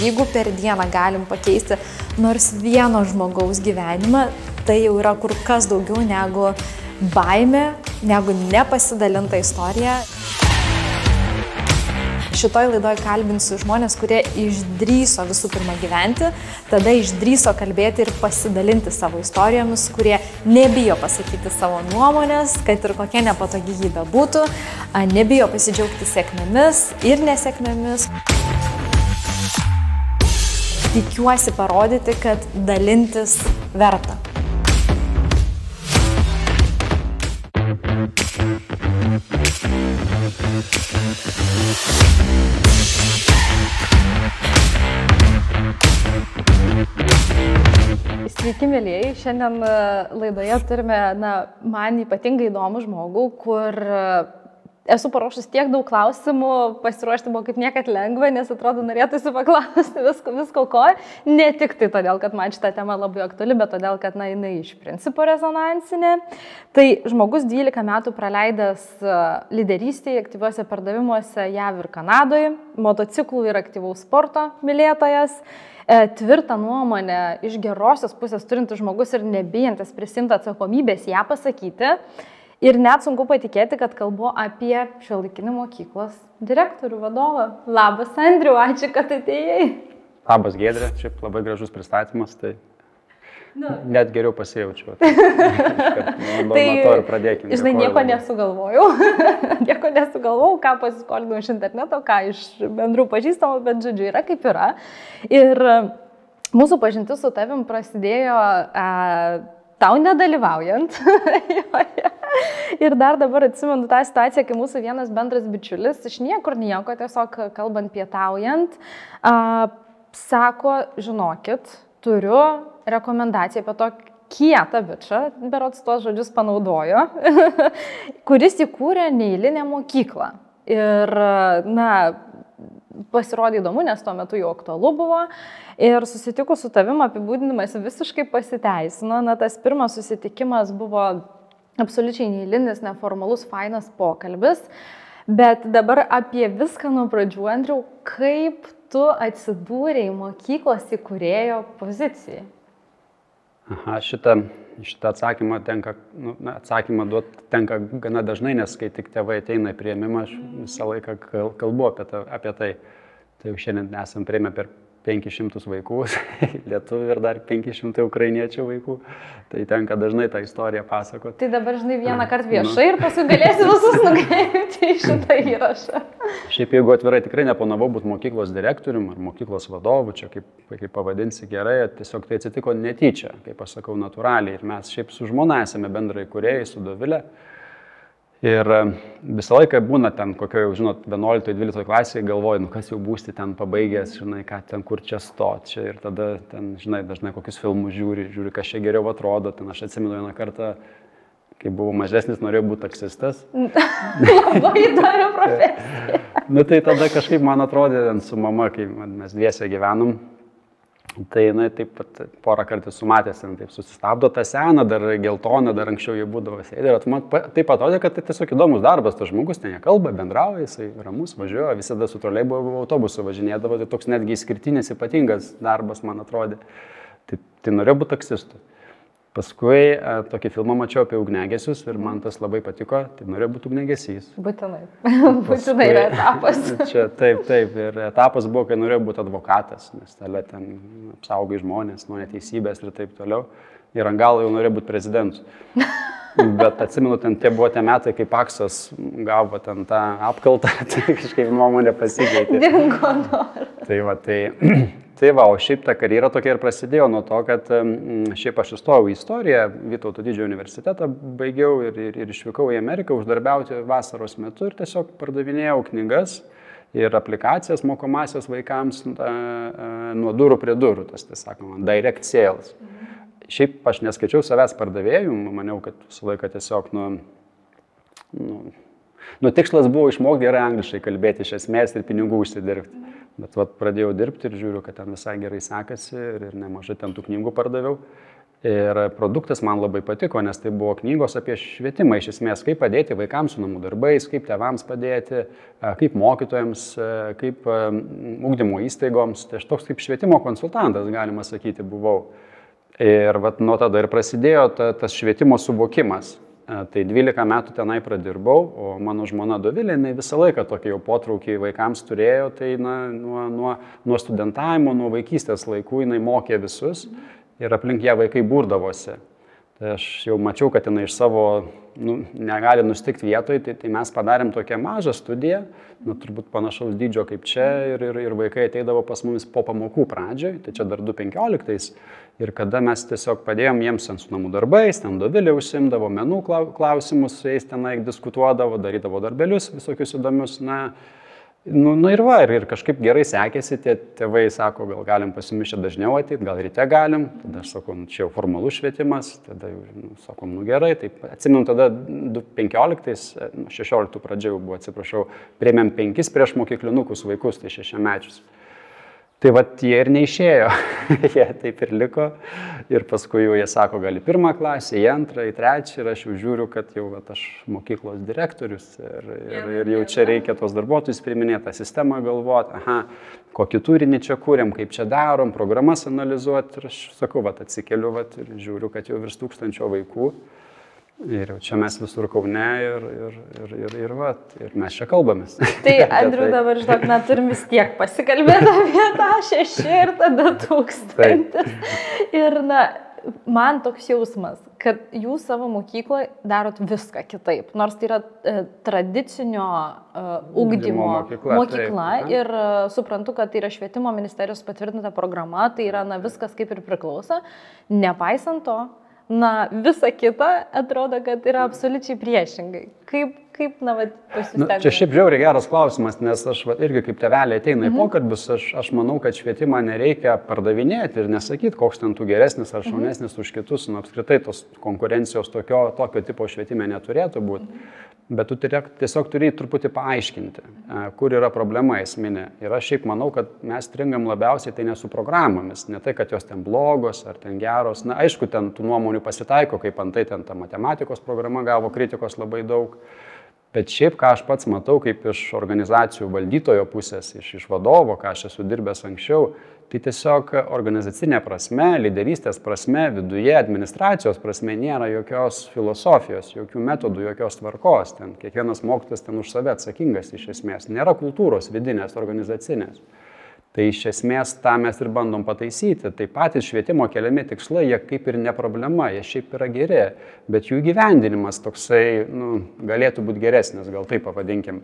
Jeigu per dieną galim pakeisti nors vieno žmogaus gyvenimą, tai jau yra kur kas daugiau negu baime, negu nepasidalinta istorija. Šitoj laidoj kalbinsiu žmonės, kurie išdryso visų pirma gyventi, tada išdryso kalbėti ir pasidalinti savo istorijomis, kurie nebijo pasakyti savo nuomonės, kad ir kokia nepatogi jį bebūtų, nebijo pasidžiaugti sėkmėmis ir nesėkmėmis. Tikiuosi parodyti, kad dalintis verta. Sveiki, mėlyjei. Šiandien e, laidoje turime, na, man ypatingai įdomų žmogų, kur esu paruošus tiek daug klausimų, pasiruošti buvo kaip niekad lengva, nes atrodo norėtųsi paklausti visko, visko ko. Ne tik tai todėl, kad man šitą temą labai aktuali, bet todėl, kad na, jinai iš principo rezonansinė. Tai žmogus 12 metų praleidęs e, lyderystėje, aktyviuose pardavimuose JAV ir Kanadoje, motociklų ir aktyvaus sporto mylėtojas E, tvirtą nuomonę iš gerosios pusės turintis žmogus ir nebijantis prisimti atsakomybės ją pasakyti. Ir net sunku patikėti, kad kalbu apie šio laikinį mokyklos direktorių vadovą. Labas, Andriu, ačiū, kad atėjai. Labas, Gedrė, šiaip labai gražus pristatymas, tai Nu. Net geriau pasijaučiu. Tai, tai to ir pradėkime. Žinai, nieko nesugalvojau. nieko nesugalvojau, ką pasiskolinau iš interneto, ką iš bendrų pažįstamų, bet žodžiu, yra kaip yra. Ir e, mūsų pažintis su tavim prasidėjo a, e, tau nedalyvaujant. ir dar dabar atsimenu tą situaciją, kai mūsų vienas bendras bičiulis iš niekur nieko, tiesiog kalbant pietaujant, a, sako, žinokit, turiu rekomendaciją apie tokį kietą bičią, berots tuos žodžius panaudojo, kuris įkūrė neįlinę mokyklą. Ir, na, pasirodė įdomu, nes tuo metu jau aktualu buvo. Ir susitikus su tavim apibūdinimas visiškai pasiteisino. Na, tas pirmas susitikimas buvo absoliučiai neįlinis, neformalus, fainas pokalbis. Bet dabar apie viską nuo pradžių, Andriu, kaip tu atsidūrėjai mokyklos įkūrėjo pozicijai? Aha, šitą, šitą atsakymą tenka, nu, atsakymą duoti tenka gana dažnai, nes kai tik tėvai ateina į prieimimą, aš visą laiką kalbu apie, ta, apie tai. Tai jau šiandien esam prieimę per 500 vaikų, lietuvių ir dar 500 ukrainiečių vaikų. Tai tenka dažnai tą istoriją pasakoti. Tai dabar žinai vieną kartą viešai ir paskui galėsi visus nukreipti į šitą įrašą. Šiaip jeigu atvirai tikrai neplanavau būti mokyklos direktorium ar mokyklos vadovu, čia kaip, kaip pavadinsi gerai, tiesiog tai atsitiko netyčia, kaip aš sakau, natūraliai. Ir mes šiaip su žmona esame bendrai kuriejai, su Dovilė. Ir e, visą laiką būna ten kokio jau, žinot, 11-12 klasėje galvoju, nu kas jau būsti ten pabaigęs, žinai, ką ten, kur čia stot čia. Ir tada ten, žinai, dažnai kokius filmus žiūri, žiūri, kas čia geriau atrodo. Ten aš atsimenu vieną kartą, kai buvau mažesnis, norėjau būti taksistas. Labai įdomi profesija. nu tai tada kažkaip man atrodė, su mama, kai mes dviese gyvenom, Tai jinai taip pat porą kartų sumatęs, taip susistabdo tą seną, dar geltoną, dar anksčiau jie būdavo sėdė. Ir man taip atrodė, kad tai tiesiog įdomus darbas, tas žmogus ten nekalba, bendrauja, jisai ramus važiuoja, visada su troleibu autobusu važinėdavo, tai toks netgi išskirtinis, ypatingas darbas, man atrodė. Tai, tai norėjau būti taksistu. Paskui a, e, tokį filmą mačiau apie ugnegesius ir man tas labai patiko, tai norėjau būti ugnegesys. Būtinai. Būtinai yra etapas. čia taip, taip. Ir etapas buvo, kai norėjau būti advokatas, nes tada ten apsaugai žmonės nuo neteisybės ir taip toliau. Ir ant galo jau norėjau būti prezidentu. Bet atsimenu, ten tie buvo tie metai, kai Paksas gavo ten tą apkaltą, tai kažkaip nuomonė pasikeitė. Dingo noras. Tai va, tai Tai va, o šiaip ta karjera tokia ir prasidėjo nuo to, kad šiaip aš įstojau į istoriją, Vytauto didžiojo universitetą baigiau ir, ir, ir išvykau į Ameriką uždarbiauti vasaros metu ir tiesiog pardavinėjau knygas ir aplikacijas mokomasias vaikams ta, nuo durų prie durų, tas, tai sakoma, direct sales. Mhm. Šiaip aš neskaičiau savęs pardavėjų, maniau, kad visą laiką tiesiog nuo... Nu, nu, tikslas buvo išmokti gerai angliškai kalbėti iš esmės ir pinigų užsidirbti. Bet vat, pradėjau dirbti ir žiūriu, kad ten visai gerai sekasi ir, ir nemažai ten tų knygų pardaviau. Ir produktas man labai patiko, nes tai buvo knygos apie švietimą, iš esmės, kaip padėti vaikams su namų darbais, kaip tevams padėti, kaip mokytojams, kaip ūkdymo įstaigoms. Tai aš toks kaip švietimo konsultantas, galima sakyti, buvau. Ir vat, nuo tada ir prasidėjo ta, tas švietimo suvokimas. Tai 12 metų tenai pradirbau, o mano žmona Dovilė, jinai visą laiką tokį jau potraukį vaikams turėjo, tai na, nuo, nuo, nuo studentavimo, nuo vaikystės laikų jinai mokė visus. Ir aplink ją vaikai būrdavosi. Tai aš jau mačiau, kad jinai iš savo nu, negali nustikti vietoj, tai, tai mes padarėm tokią mažą studiją, nu, turbūt panašaus dydžio kaip čia, ir, ir, ir vaikai ateidavo pas mumis po pamokų pradžioj, tai čia dar 2015. Ir kada mes tiesiog padėjom jiems ant su namų darbais, ten dovilė užsimdavo, menų klausimus su jais tenai diskutuodavo, darydavo darbelius visokius įdomius, na, Nu, nu ir va, ir, ir kažkaip gerai sekėsi, tie tėvai sako, gal galim pasimišę dažniau ateiti, gal ryte galim, tada aš sakau, nu, čia jau formalus švietimas, tada jau, nu, sakom, nu gerai, taip, atsimenu, tada 15, 16 pradžioje jau buvo, atsiprašau, priemėm penkis prieš mokyklinukus vaikus, tai šešiamečius. Tai va jie ir neišėjo, jie taip ir liko. Ir paskui jau jie sako, gali pirmą klasę, į antrą, į trečią ir aš jau žiūriu, kad jau va, aš mokyklos direktorius ir, ir, ir jau čia reikia tos darbuotojus priminėti, tą sistemą galvoti, aha, kokį turinį čia kūrėm, kaip čia darom, programas analizuoti. Ir aš sakau, va, atsikeliu va, ir žiūriu, kad jau virš tūkstančio vaikų. Ir jau čia mes visur kaune ir, ir, ir, ir, ir, va, ir mes čia kalbamės. Tai Andriu dabar, žinok, na, turim vis tiek pasikalbėti apie tą šešį ir tada tūkstantis. Ir, na, man toks jausmas, kad jūs savo mokykloje darot viską kitaip. Nors tai yra e, tradicinio e, ugdymo mokykla, mokykla taip, ir e, suprantu, kad tai yra švietimo ministerijos patvirtinta programa, tai yra, na, viskas kaip ir priklauso. Nepaisant to, na, visa kita atrodo, kad yra absoliučiai priešingai. Kaip, kaip na, va, pasistebėti? Nu, čia šiaip žiauriai geras klausimas, nes aš va, irgi kaip tevelė ateina į mhm. pokalbius, aš, aš manau, kad švietimą nereikia pardavinėti ir nesakyti, koks ten tu geresnis ar mhm. šaunesnis mhm. už kitus, nu, apskritai tos konkurencijos tokio, tokio tipo švietime neturėtų būti. Mhm. Bet tu tiesiog turi truputį paaiškinti, kur yra problema esminė. Ir aš šiaip manau, kad mes stringam labiausiai tai ne su programomis, ne tai, kad jos ten blogos ar ten geros. Na, aišku, ten tų nuomonių pasitaiko, kaip antai ten ta matematikos programa gavo kritikos labai daug. Bet šiaip, ką aš pats matau, kaip iš organizacijų valdytojo pusės, iš, iš vadovo, ką aš esu dirbęs anksčiau, tai tiesiog organizacinė prasme, lyderystės prasme, viduje, administracijos prasme nėra jokios filosofijos, jokių metodų, jokios tvarkos. Ten kiekvienas mokytas ten už save atsakingas iš esmės. Nėra kultūros vidinės, organizacinės. Tai iš esmės tą mes ir bandom pataisyti. Tai patys švietimo keliami tikslai, jie kaip ir ne problema, jie šiaip yra geri, bet jų gyvendinimas toksai nu, galėtų būti geresnis, gal taip pavadinkim.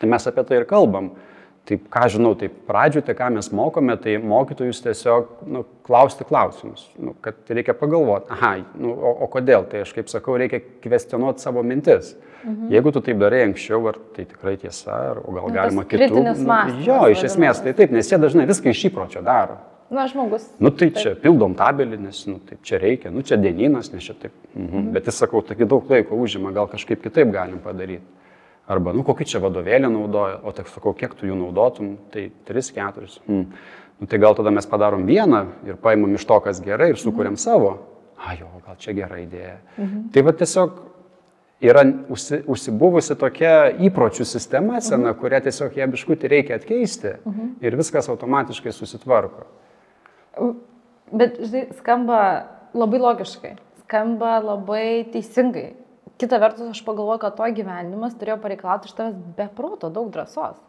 Tai mes apie tai ir kalbam. Taip, ką žinau, tai pradžių, tai ką mes mokome, tai mokytojus tiesiog nu, klausti klausimus, nu, kad reikia pagalvoti, aha, nu, o, o kodėl, tai aš kaip sakau, reikia kvestionuoti savo mintis. Mhm. Jeigu tu taip darai anksčiau, ar tai tikrai tiesa, ar, o gal nu, galima kitų. Nu, jo, iš esmės tai taip, nes jie dažnai viską iš įpročio daro. Na, žmogus. Nu, tai taip. čia pildom tabelį, nes nu, taip čia reikia, nu, čia dieninas, nes čia taip. Mhm. Mhm. Bet jis sakau, taigi daug laiko užima, gal kažkaip kitaip galim padaryti. Arba, nu, kokį čia vadovėlį naudoja, o tik sakau, kiek tu jų naudotum, tai 3-4. Hmm. Nu, tai gal tada mes padarom vieną ir paimam iš to, kas gerai ir sukūrėm mhm. savo. A, jo, gal čia gera idėja. Mhm. Tai va tiesiog yra užsi, užsibuvusi tokia įpročių sistema sena, uh -huh. kurią tiesiog ją biškutį reikia atkeisti mhm. ir viskas automatiškai susitvarko. Bet, žinai, skamba labai logiškai, skamba labai teisingai. Kita vertus, aš pagalvoju, kad to gyvenimas turėjo pareikalauti iš tavęs beproto daug drąsos.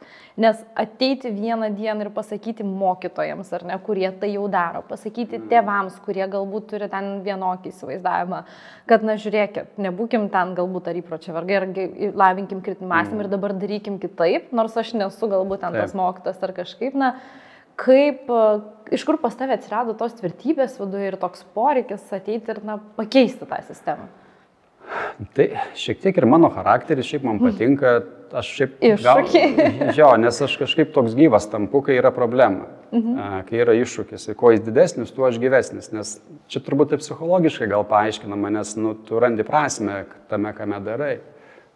Nes ateiti vieną dieną ir pasakyti mokytojams, ar ne, kurie tai jau daro, pasakyti mm. tėvams, kurie galbūt turi ten vienokį įsivaizdavimą, kad, na, žiūrėkit, nebūkim ten galbūt ar įpročio vargai, ar lavinkim kritinį mąstymą mm. ir dabar darykim kitaip, nors aš nesu galbūt ten tas mokytas ar kažkaip, na, kaip, iš kur pas tavę atsirado tos tvirtybės viduje ir toks poreikis ateiti ir, na, pakeisti tą sistemą. Tai šiek tiek ir mano charakteris šiaip man patinka, aš šiaip... Iššūkiai. Jo, nes aš kažkaip toks gyvas tampu, kai yra problema, mhm. kai yra iššūkis. Ir kuo jis didesnis, tuo aš gyvesnis. Nes čia turbūt taip psichologiškai gal paaiškinama, nes nu, tu randi prasme tame, ką me darai.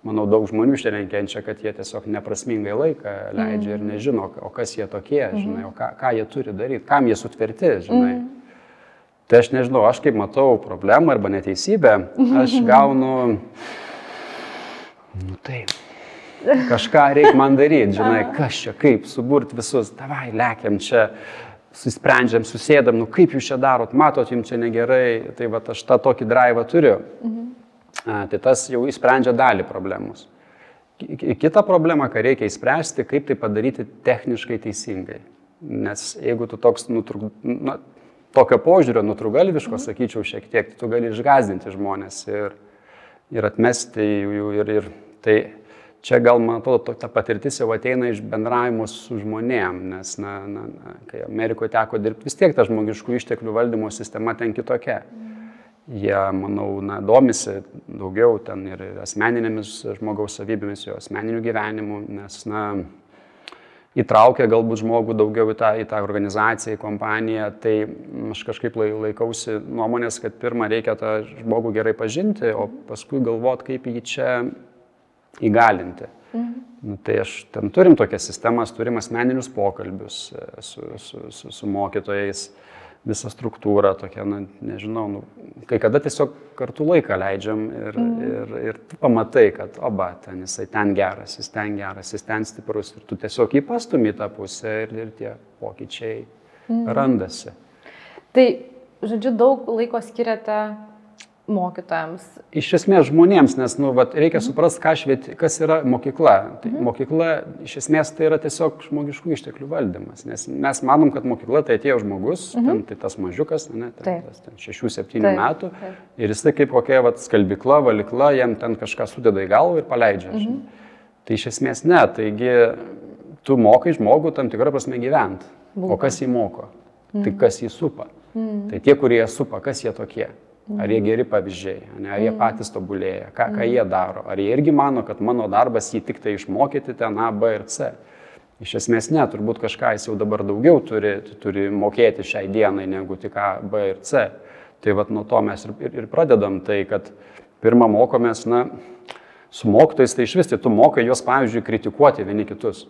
Manau, daug žmonių šiandien kenčia, kad jie tiesiog neprasmingai laiką leidžia mhm. ir nežino, o kas jie tokie, žinai, o ką, ką jie turi daryti, kam jie sutverti, žinai. Mhm. Tai aš nežinau, aš kaip matau problemą arba neteisybę, aš gaunu, nu taip, kažką reikia man daryti, žinai, kas čia, kaip suburti visus, davai, lėkiam čia, susprendžiam, susėdam, nu kaip jūs čia darot, matot, jums čia negerai, tai va aš tą tokį drivą turiu. Mhm. A, tai tas jau įsprendžia dalį problemos. Kita problema, ką reikia įspręsti, kaip tai padaryti techniškai teisingai. Nes jeigu tu toks nutruk, na, tokio požiūrio nutrugalviško, mhm. sakyčiau, šiek tiek, tu gali išgazdinti žmonės ir, ir atmesti jų ir, ir tai čia gal, man atrodo, ta patirtis jau ateina iš bendravimo su žmonėm, nes, na, na, na, kai Amerikoje teko dirbti, vis tiek ta žmogiškų išteklių valdymo sistema ten kitokia. Jie, manau, na, domisi daugiau ten ir asmeninėmis žmogaus savybėmis, jo asmeniniu gyvenimu, nes, na, įtraukia galbūt žmogų daugiau į tą, į tą organizaciją, į kompaniją, tai aš kažkaip laikausi nuomonės, kad pirmą reikia tą žmogų gerai pažinti, o paskui galvot, kaip jį čia įgalinti. Mhm. Nu, tai aš ten turim tokias sistemas, turim asmeninius pokalbius e, su, su, su, su mokytojais, visą struktūrą, tokia, na, nežinau, nu, kai kada tiesiog kartu laiką leidžiam ir, mhm. ir, ir tu pamatai, kad oba, ten jisai ten geras, jis ten geras, jis ten stiprus ir tu tiesiog įpastumi tą pusę ir, ir tie pokyčiai mhm. randasi. Tai, žodžiu, daug laiko skiriate mokytojams? Iš esmės žmonėms, nes nu, vat, reikia suprasti, švieti, kas yra mokykla. Tai mhm. Mokykla iš esmės tai yra tiesiog žmogiškų išteklių valdymas, nes mes manom, kad mokykla tai atėjo žmogus, mhm. ten, tai tas mažiukas, ne, ten, tas, ten 6-7 metų taip. ir jis tai kaip kokia vat, skalbikla, valikla, jam ten kažką sudeda į galvą ir paleidžia. Mhm. Tai iš esmės ne, taigi tu mokai žmogų tam tikrą prasme gyventi. O kas jį moko? Tai mhm. Tai kas jį supa? Mhm. Tai tie, kurie supa, kas jie tokie? Ar jie geri pavyzdžiai, ne? ar jie mm. patys tobulėja, ką, ką jie daro, ar jie irgi mano, kad mano darbas jį tik tai išmokyti ten A, B ir C. Iš esmės ne, turbūt kažką jis jau dabar daugiau turi, turi mokėti šiai dienai negu tik A, B ir C. Tai vad nuo to mes ir, ir, ir pradedam tai, kad pirmą mokomės, na, su mokytojais tai iš vis, tai tu mokai juos, pavyzdžiui, kritikuoti vieni kitus.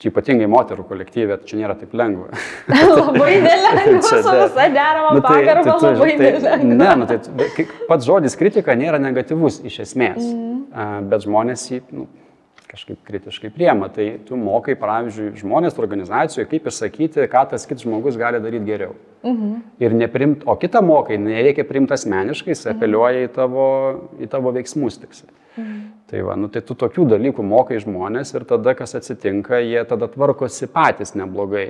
Čia ypatingai moterų kolektyvė, čia nėra taip lengva. labai dėlė, čia su visa derama nu, tai, pagarba tai, tai, labai tai, dėlė. Ne, nu, tai pats žodis kritika nėra negatyvus iš esmės, mm. bet žmonės jį nu, kažkaip kritiškai priema. Tai tu mokai, pavyzdžiui, žmonės organizacijoje, kaip išsakyti, ką tas kitas žmogus gali daryti geriau. Mm -hmm. Ir neprimt, o kitą mokai, nereikia priimti asmeniškai, jis apeliuoja į tavo, į tavo veiksmus tiksliai. Mhm. Tai va, nu tai tu tokių dalykų mokai žmonės ir tada kas atsitinka, jie tada tvarkosi patys neblogai.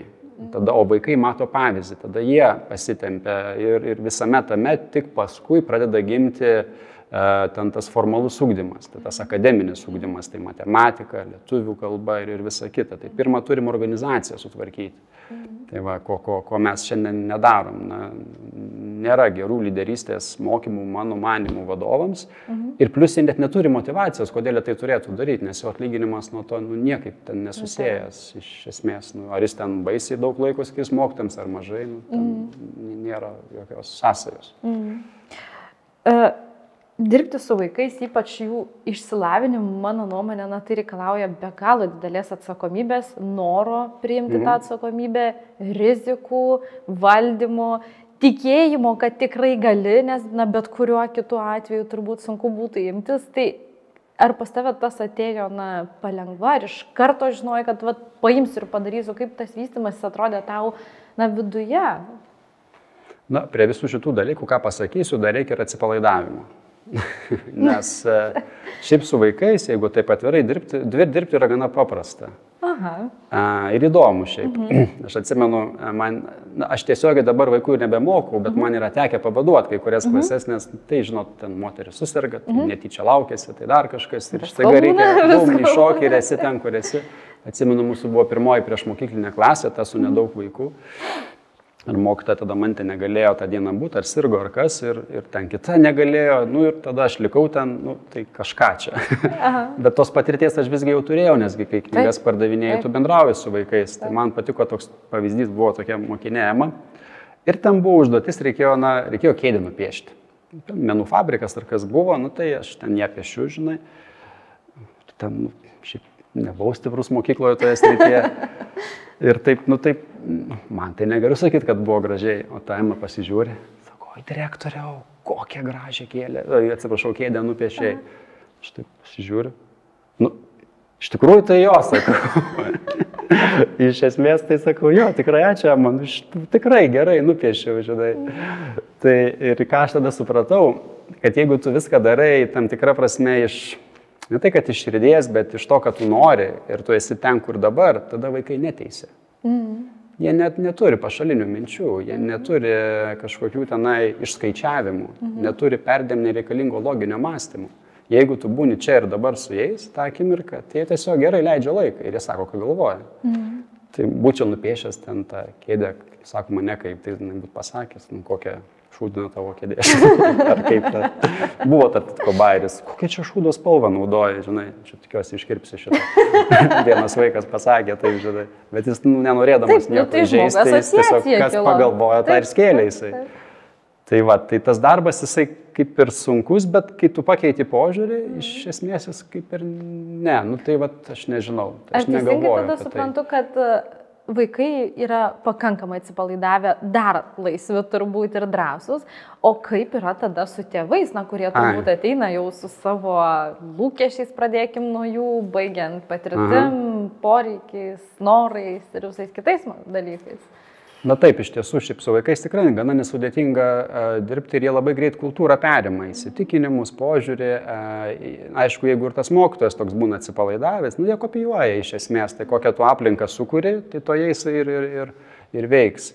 Tada, o vaikai mato pavyzdį, tada jie pasitempia ir, ir visame tame tik paskui pradeda gimti uh, ten tas formalus ūkdymas, tai tas akademinis ūkdymas, tai matematika, lietuvių kalba ir, ir visa kita. Tai pirmą turim organizaciją sutvarkyti. Mhm. Tai va, ko, ko, ko mes šiandien nedarom. Na, nėra gerų lyderystės mokymų, mano manimų, vadovams. Mhm. Ir plus jie net neturi motivacijos, kodėl jie tai turėtų daryti, nes jo atlyginimas nuo to nu, niekaip ten nesusijęs. Okay. Iš esmės, nu, ar jis ten baisiai daug laiko skirs mokytams ar mažai, nu, mhm. nėra jokios sąsajos. Mhm. Uh dirbti su vaikais, ypač jų išsilavinimu, mano nuomonė, na, tai reikalauja be galo didelės atsakomybės, noro priimti mhm. tą atsakomybę, rizikų, valdymo, tikėjimo, kad tikrai gali, nes, na, bet kuriuo kitu atveju turbūt sunku būtų imtis. Tai ar pas tave tas atėjo, na, palengva, ar iš karto žinojai, kad, va, paimsiu ir padarysiu, kaip tas vystimas atrodė tau, na, viduje? Na, prie visų šitų dalykų, ką pasakysiu, dar reikia ir atsipalaidavimo. Nes e, šiaip su vaikais, jeigu taip atvirai dirbti, dirbti yra gana paprasta. Aha. A, ir įdomu šiaip. Mhm. Aš atsimenu, e, man, na, aš tiesiogiai dabar vaikų nebemokau, bet mhm. man yra tekę pavaduoti kai kurias mhm. klases, nes tai, žinot, ten moteris susirga, tai mhm. netyčia laukėsi, tai dar kažkas ir staiga reikia daug iššokti ir esi ten, kur esi. Atsimenu, mūsų buvo pirmoji prieš mokyklinę klasę, ta su nedaug vaikų. Ir mokytoja tada mantė negalėjo tą dieną būti, ar sirgo, ar kas, ir, ir ten kita negalėjo, nu ir tada aš likau ten, nu tai kažką čia. Bet tos patirties aš visgi jau turėjau, nesgi kai knygas pardavinėjai, tu bendrauji su vaikais. Tai Taip. Tai man patiko toks pavyzdys, buvo tokia mokinėjama. Ir ten buvo užduotis, reikėjo, na, reikėjo kėdį nupiešti. Menų fabrikas ar kas buvo, nu tai aš ten ją piešiu, žinai. Ten, nu, šiaip nebuvau stiprus mokykloje toje srityje. Ir taip, nu taip, man tai negaliu sakyti, kad buvo gražiai, o ta Ema pasižiūri, sako, oi direktoriau, kokią gražią kėlę, atsiprašau, kėdę nupiešėjai. Aš taip pasižiūriu. Nu, iš tikrųjų tai jo, sakau. iš esmės tai sakau, jo, tikrai ačiū, man iš, tikrai gerai nupiešiau, žinai. Tai ir ką aš tada supratau, kad jeigu tu viską darai tam tikrą prasme iš, ne tai kad iš širdies, bet iš to, kad tu nori ir tu esi ten, kur dabar, tada vaikai neteisė. Mm. Jie net neturi pašalinių minčių, jie mm. neturi kažkokių tenai išskaičiavimų, mm. neturi perdėm nereikalingo loginio mąstymo. Jeigu tu būni čia ir dabar su jais, tą akimirką, tai jie tiesiog gerai leidžia laiką ir jie sako, ką galvoja. Mm. Tai būčiau nupiešęs ten tą kėdę, sakoma, ne kaip tai būtų pasakęs, nu, kokią šūdiną tavo kėdė. Ar kaip ta. Buvo tarp ko bairis, kokia čia šūdo spalva naudoja, žinai, čia tikiuosi iškirpsi šitą. Vienas vaikas pasakė, tai žinai, bet jis nu, nenorėdamas Taip, nu, nieko tai žaisti, žmogus jis tiesiog kas kilo. pagalvoja, tą ir skėlė jisai. taip. Tai va, tai tas darbas jisai kaip ir sunkus, bet kai tu pakeiti požiūrį, iš esmės jis kaip ir ne, nu tai va, aš nežinau, Aš aš teisingai tada tai. suprantu, kad e, vaikai yra pakankamai atsipalaidavę, dar laisvi turbūt ir drąsūs, o kaip yra tada su tėvais, na, kurie turbūt Ai. ateina jau su savo lūkesčiais, pradėkim nuo jų, baigiant patirtim, poreikiais, norais ir visais kitais dalykais. Na taip, iš tiesų, šiaip su vaikais tikrai gana nesudėtinga a, dirbti ir jie labai greit kultūrą perima, įsitikinimus, požiūrį. A, į- aišku, jeigu ir tas mokytojas toks būna atsipalaidavęs, nu jie kopijuoja iš esmės, tai kokią tu aplinką sukūri, tai to jais ir, ir, ir, ir veiks.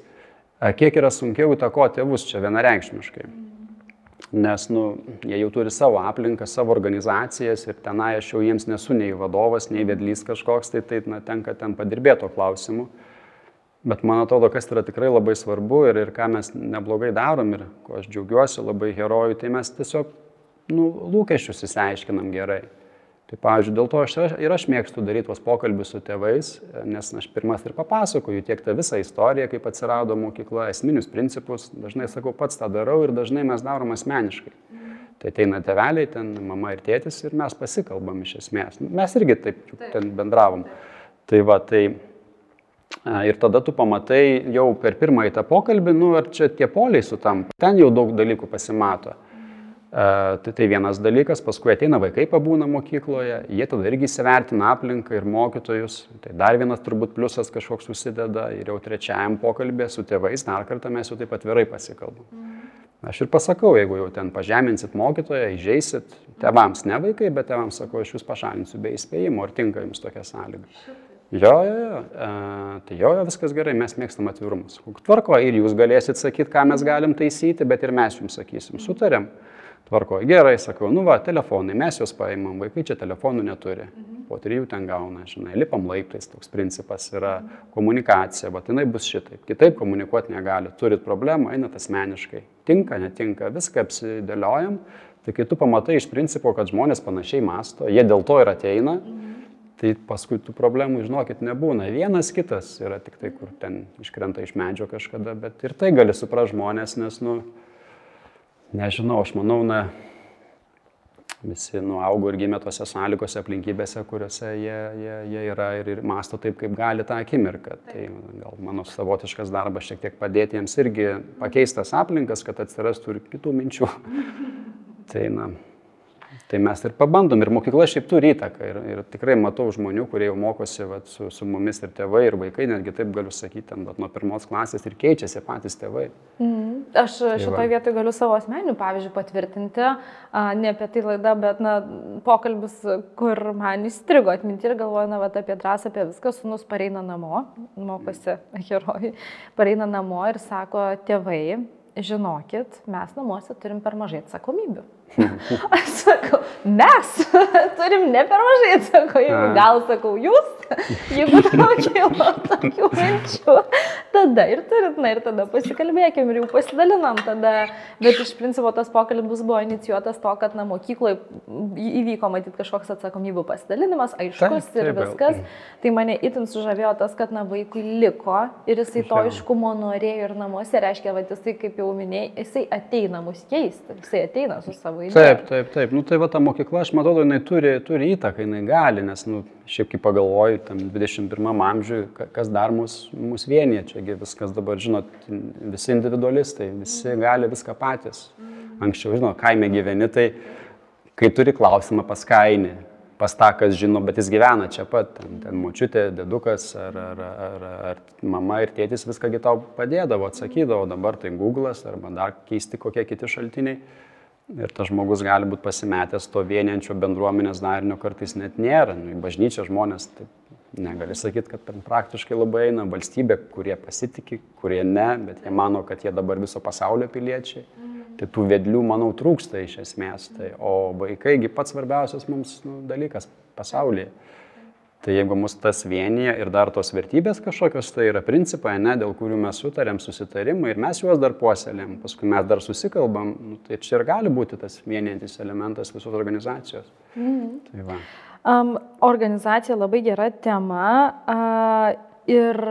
A, kiek yra sunkiau įtakoti tėvus čia vienareikšmiškai. Nes nu, jie jau turi savo aplinką, savo organizacijas ir tenai aš jau jiems nesu nei vadovas, nei vedlys kažkoks, tai tai na, tenka ten padirbėto klausimu. Bet man atrodo, kas yra tikrai labai svarbu ir, ir ką mes neblogai darom ir ko aš džiaugiuosi labai herojų, tai mes tiesiog nu, lūkesčius įsiaiškinam gerai. Tai pavyzdžiui, dėl to aš ir aš mėgstu daryti tuos pokalbius su tėvais, nes aš pirmas ir papasakoju tiek tą visą istoriją, kaip atsirado mokykla, esminius principus, dažnai sakau, pats tą darau ir dažnai mes darom asmeniškai. Tai ateina teveliai, ten mama ir tėtis ir mes pasikalbam iš esmės. Mes irgi taip, taip. ten bendravom. Tai va, tai Ir tada tu pamatai jau per pirmąjį tą pokalbį, nu ar čia tie poliai sutampa. Ten jau daug dalykų pasimato. Tai, tai vienas dalykas, paskui ateina vaikai pabūna mokykloje, jie tada irgi įsivertina aplinką ir mokytojus. Tai dar vienas turbūt pliusas kažkoks susideda ir jau trečiajam pokalbė su tėvais dar kartą mes jau taip atvirai pasikalbam. Aš ir pasakau, jeigu jau ten pažeminsit mokytoją, įžeisit, tėvams ne vaikai, bet tėvams sakau, aš jūs pašalinsiu be įspėjimo, ar tinka jums tokia sąlyga. Jo, jo, jo. E, tai jo, jo, viskas gerai, mes mėgstam atvirumus. Tvarko, ir jūs galėsit sakyti, ką mes galim taisyti, bet ir mes jums sakysim, sutarėm. Tvarko, gerai, sakau, nu va, telefonai, mes juos paimam, vaikai čia telefonų neturi. Po trijų ten gauna, žinai, lipam laiptais, toks principas yra komunikacija, va, jinai bus šitaip. Kitaip komunikuoti negali, turit problemą, einat asmeniškai. Tinka, netinka, viską apsidėliojam. Tai kai tu pamatai iš principo, kad žmonės panašiai masto, jie dėl to ir ateina, tai paskui tų problemų, žinokit, nebūna. Vienas kitas yra tik tai, kur ten iškrenta iš medžio kažkada, bet ir tai gali suprasti žmonės, nes, nu, nežinau, aš manau, na, visi nuaugo ir gimė tose sąlygose, aplinkybėse, kuriuose jie, jie, jie yra ir, ir masto taip, kaip gali tą akimirką. Tai gal mano savotiškas darbas šiek tiek padėti jiems irgi pakeistas aplinkas, kad atsirastų ir kitų minčių. tai, na, Tai mes ir pabandom, ir mokykla šiaip turi įtaką. Ir, ir tikrai matau žmonių, kurie jau mokosi vat, su, su mumis ir tėvai, ir vaikai, netgi taip galiu sakyti, ten, vat, nuo pirmos klasės ir keičiasi patys tėvai. Mhm. Aš Tai šitoje vietoje galiu savo asmeninių pavyzdžių patvirtinti, a, ne apie tai laida, bet na, pokalbis, kur man įstrigo atminti ir galvoju, na, vat, apie drąsą, apie viską, sunus pareina namo, mokosi herojai, pareina namo ir sako, tėvai, žinokit, mes namuose turim per mažai atsakomybių. Aš sakau, mes turim ne per mažai atsakomybių, gal sakau jūs, jeigu tau kilo tokių minčių, tada ir turit, na ir tada pasikalbėkim ir jau pasidalinam tada, bet iš principo tas pokalbis buvo inicijuotas to, kad na mokykloje įvyko matyti kažkoks atsakomybių pasidalinimas, aiškus Taip, ir viskas. Tai mane itin sužavėjo tas, kad na vaikui liko ir jisai to aiškumo norėjo ir namuose, reiškia, va jisai, kaip jau minėjai, jisai ateina mus keisti, jisai ateina su savo tavo idėja. Taip, taip, taip. Nu, tai va ta mokykla, aš matau, jinai turi, turi įtaką, jinai gali, nes, nu, šiaip kaip pagalvoju, tam 21 amžiui, kas dar mus, mus vienyje, čiagi viskas dabar, žinot, visi individualistai, visi gali viską patys. Anksčiau, žinot, kaime gyveni, tai kai turi klausimą pas kainį, pas tą, kas žino, bet jis gyvena čia pat, ten, ten močiutė, dedukas ar, ar, ar, ar mama ir tėtis viską tau padėdavo, atsakydavo, dabar tai Google'as arba dar keisti kokie kiti šaltiniai. Ir tas žmogus gali būti pasimetęs to vieniančio bendruomenės darinio kartais net nėra. Nu, bažnyčia žmonės, tai negali sakyti, kad ten praktiškai labai eina valstybė, kurie pasitikė, kurie ne, bet jie mano, kad jie dabar viso pasaulio piliečiai. Tai tų vedlių, manau, trūksta iš esmės. Tai, o vaikaigi pats svarbiausias mums nu, dalykas pasaulyje. Tai jeigu mus tas vienyje ir dar tos vertybės kažkokios, tai yra principai, ne, dėl kurių mes sutarėm susitarimai ir mes juos dar puoselėm, paskui mes dar susikalbam, nu, tai čia ir gali būti tas vienijantis elementas visos organizacijos. Mhm. Tai va. um, organizacija labai gera tema uh, ir,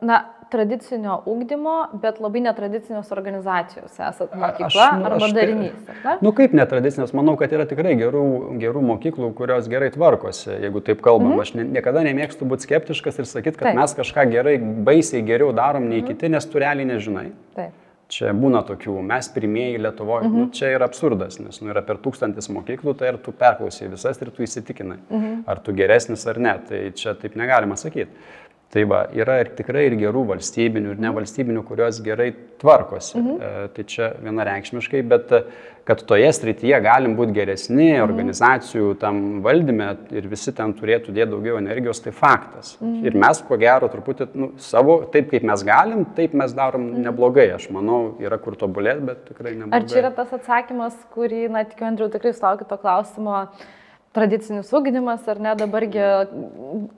na, tradicinio ūkdymo, bet labai netradicinės organizacijos esat mokykla aš, nu, arba aš, darinys. Na nu kaip netradicinės, manau, kad yra tikrai gerų, gerų mokyklų, kurios gerai tvarkosi, jeigu taip kalbam. Mhm. Aš ne, niekada nemėgstu būti skeptiškas ir sakyti, kad taip. mes kažką gerai, baisiai geriau darom nei mhm. kiti, nes tu realiai nežinai. Taip. Čia būna tokių, mes pirmieji Lietuvoje, mhm. nu, čia yra absurdas, nes nu, yra per tūkstantis mokyklų, tai ar tu perklausai visas ir tu įsitikinai, mhm. ar tu geresnis ar ne, tai čia taip negalima sakyti. Tai va, yra ir tikrai ir gerų valstybinių, ir nevalstybinių, kurios gerai tvarkosi. Mhm. E, tai čia vienareikšmiškai, bet e, kad toje srityje galim būti geresni mhm. organizacijų tam valdyme ir visi ten turėtų dėti daugiau energijos, tai faktas. Mhm. Ir mes, ko gero, truputį nu, savo, taip kaip mes galim, taip mes darom mhm. neblogai. Aš manau, yra kur tobulėti, bet tikrai neblogai. Ar čia yra tas atsakymas, kurį, na, tikiu, Andriu, tikrai sulaukiu to klausimo tradicinis ūkdymas, ar ne, dabargi,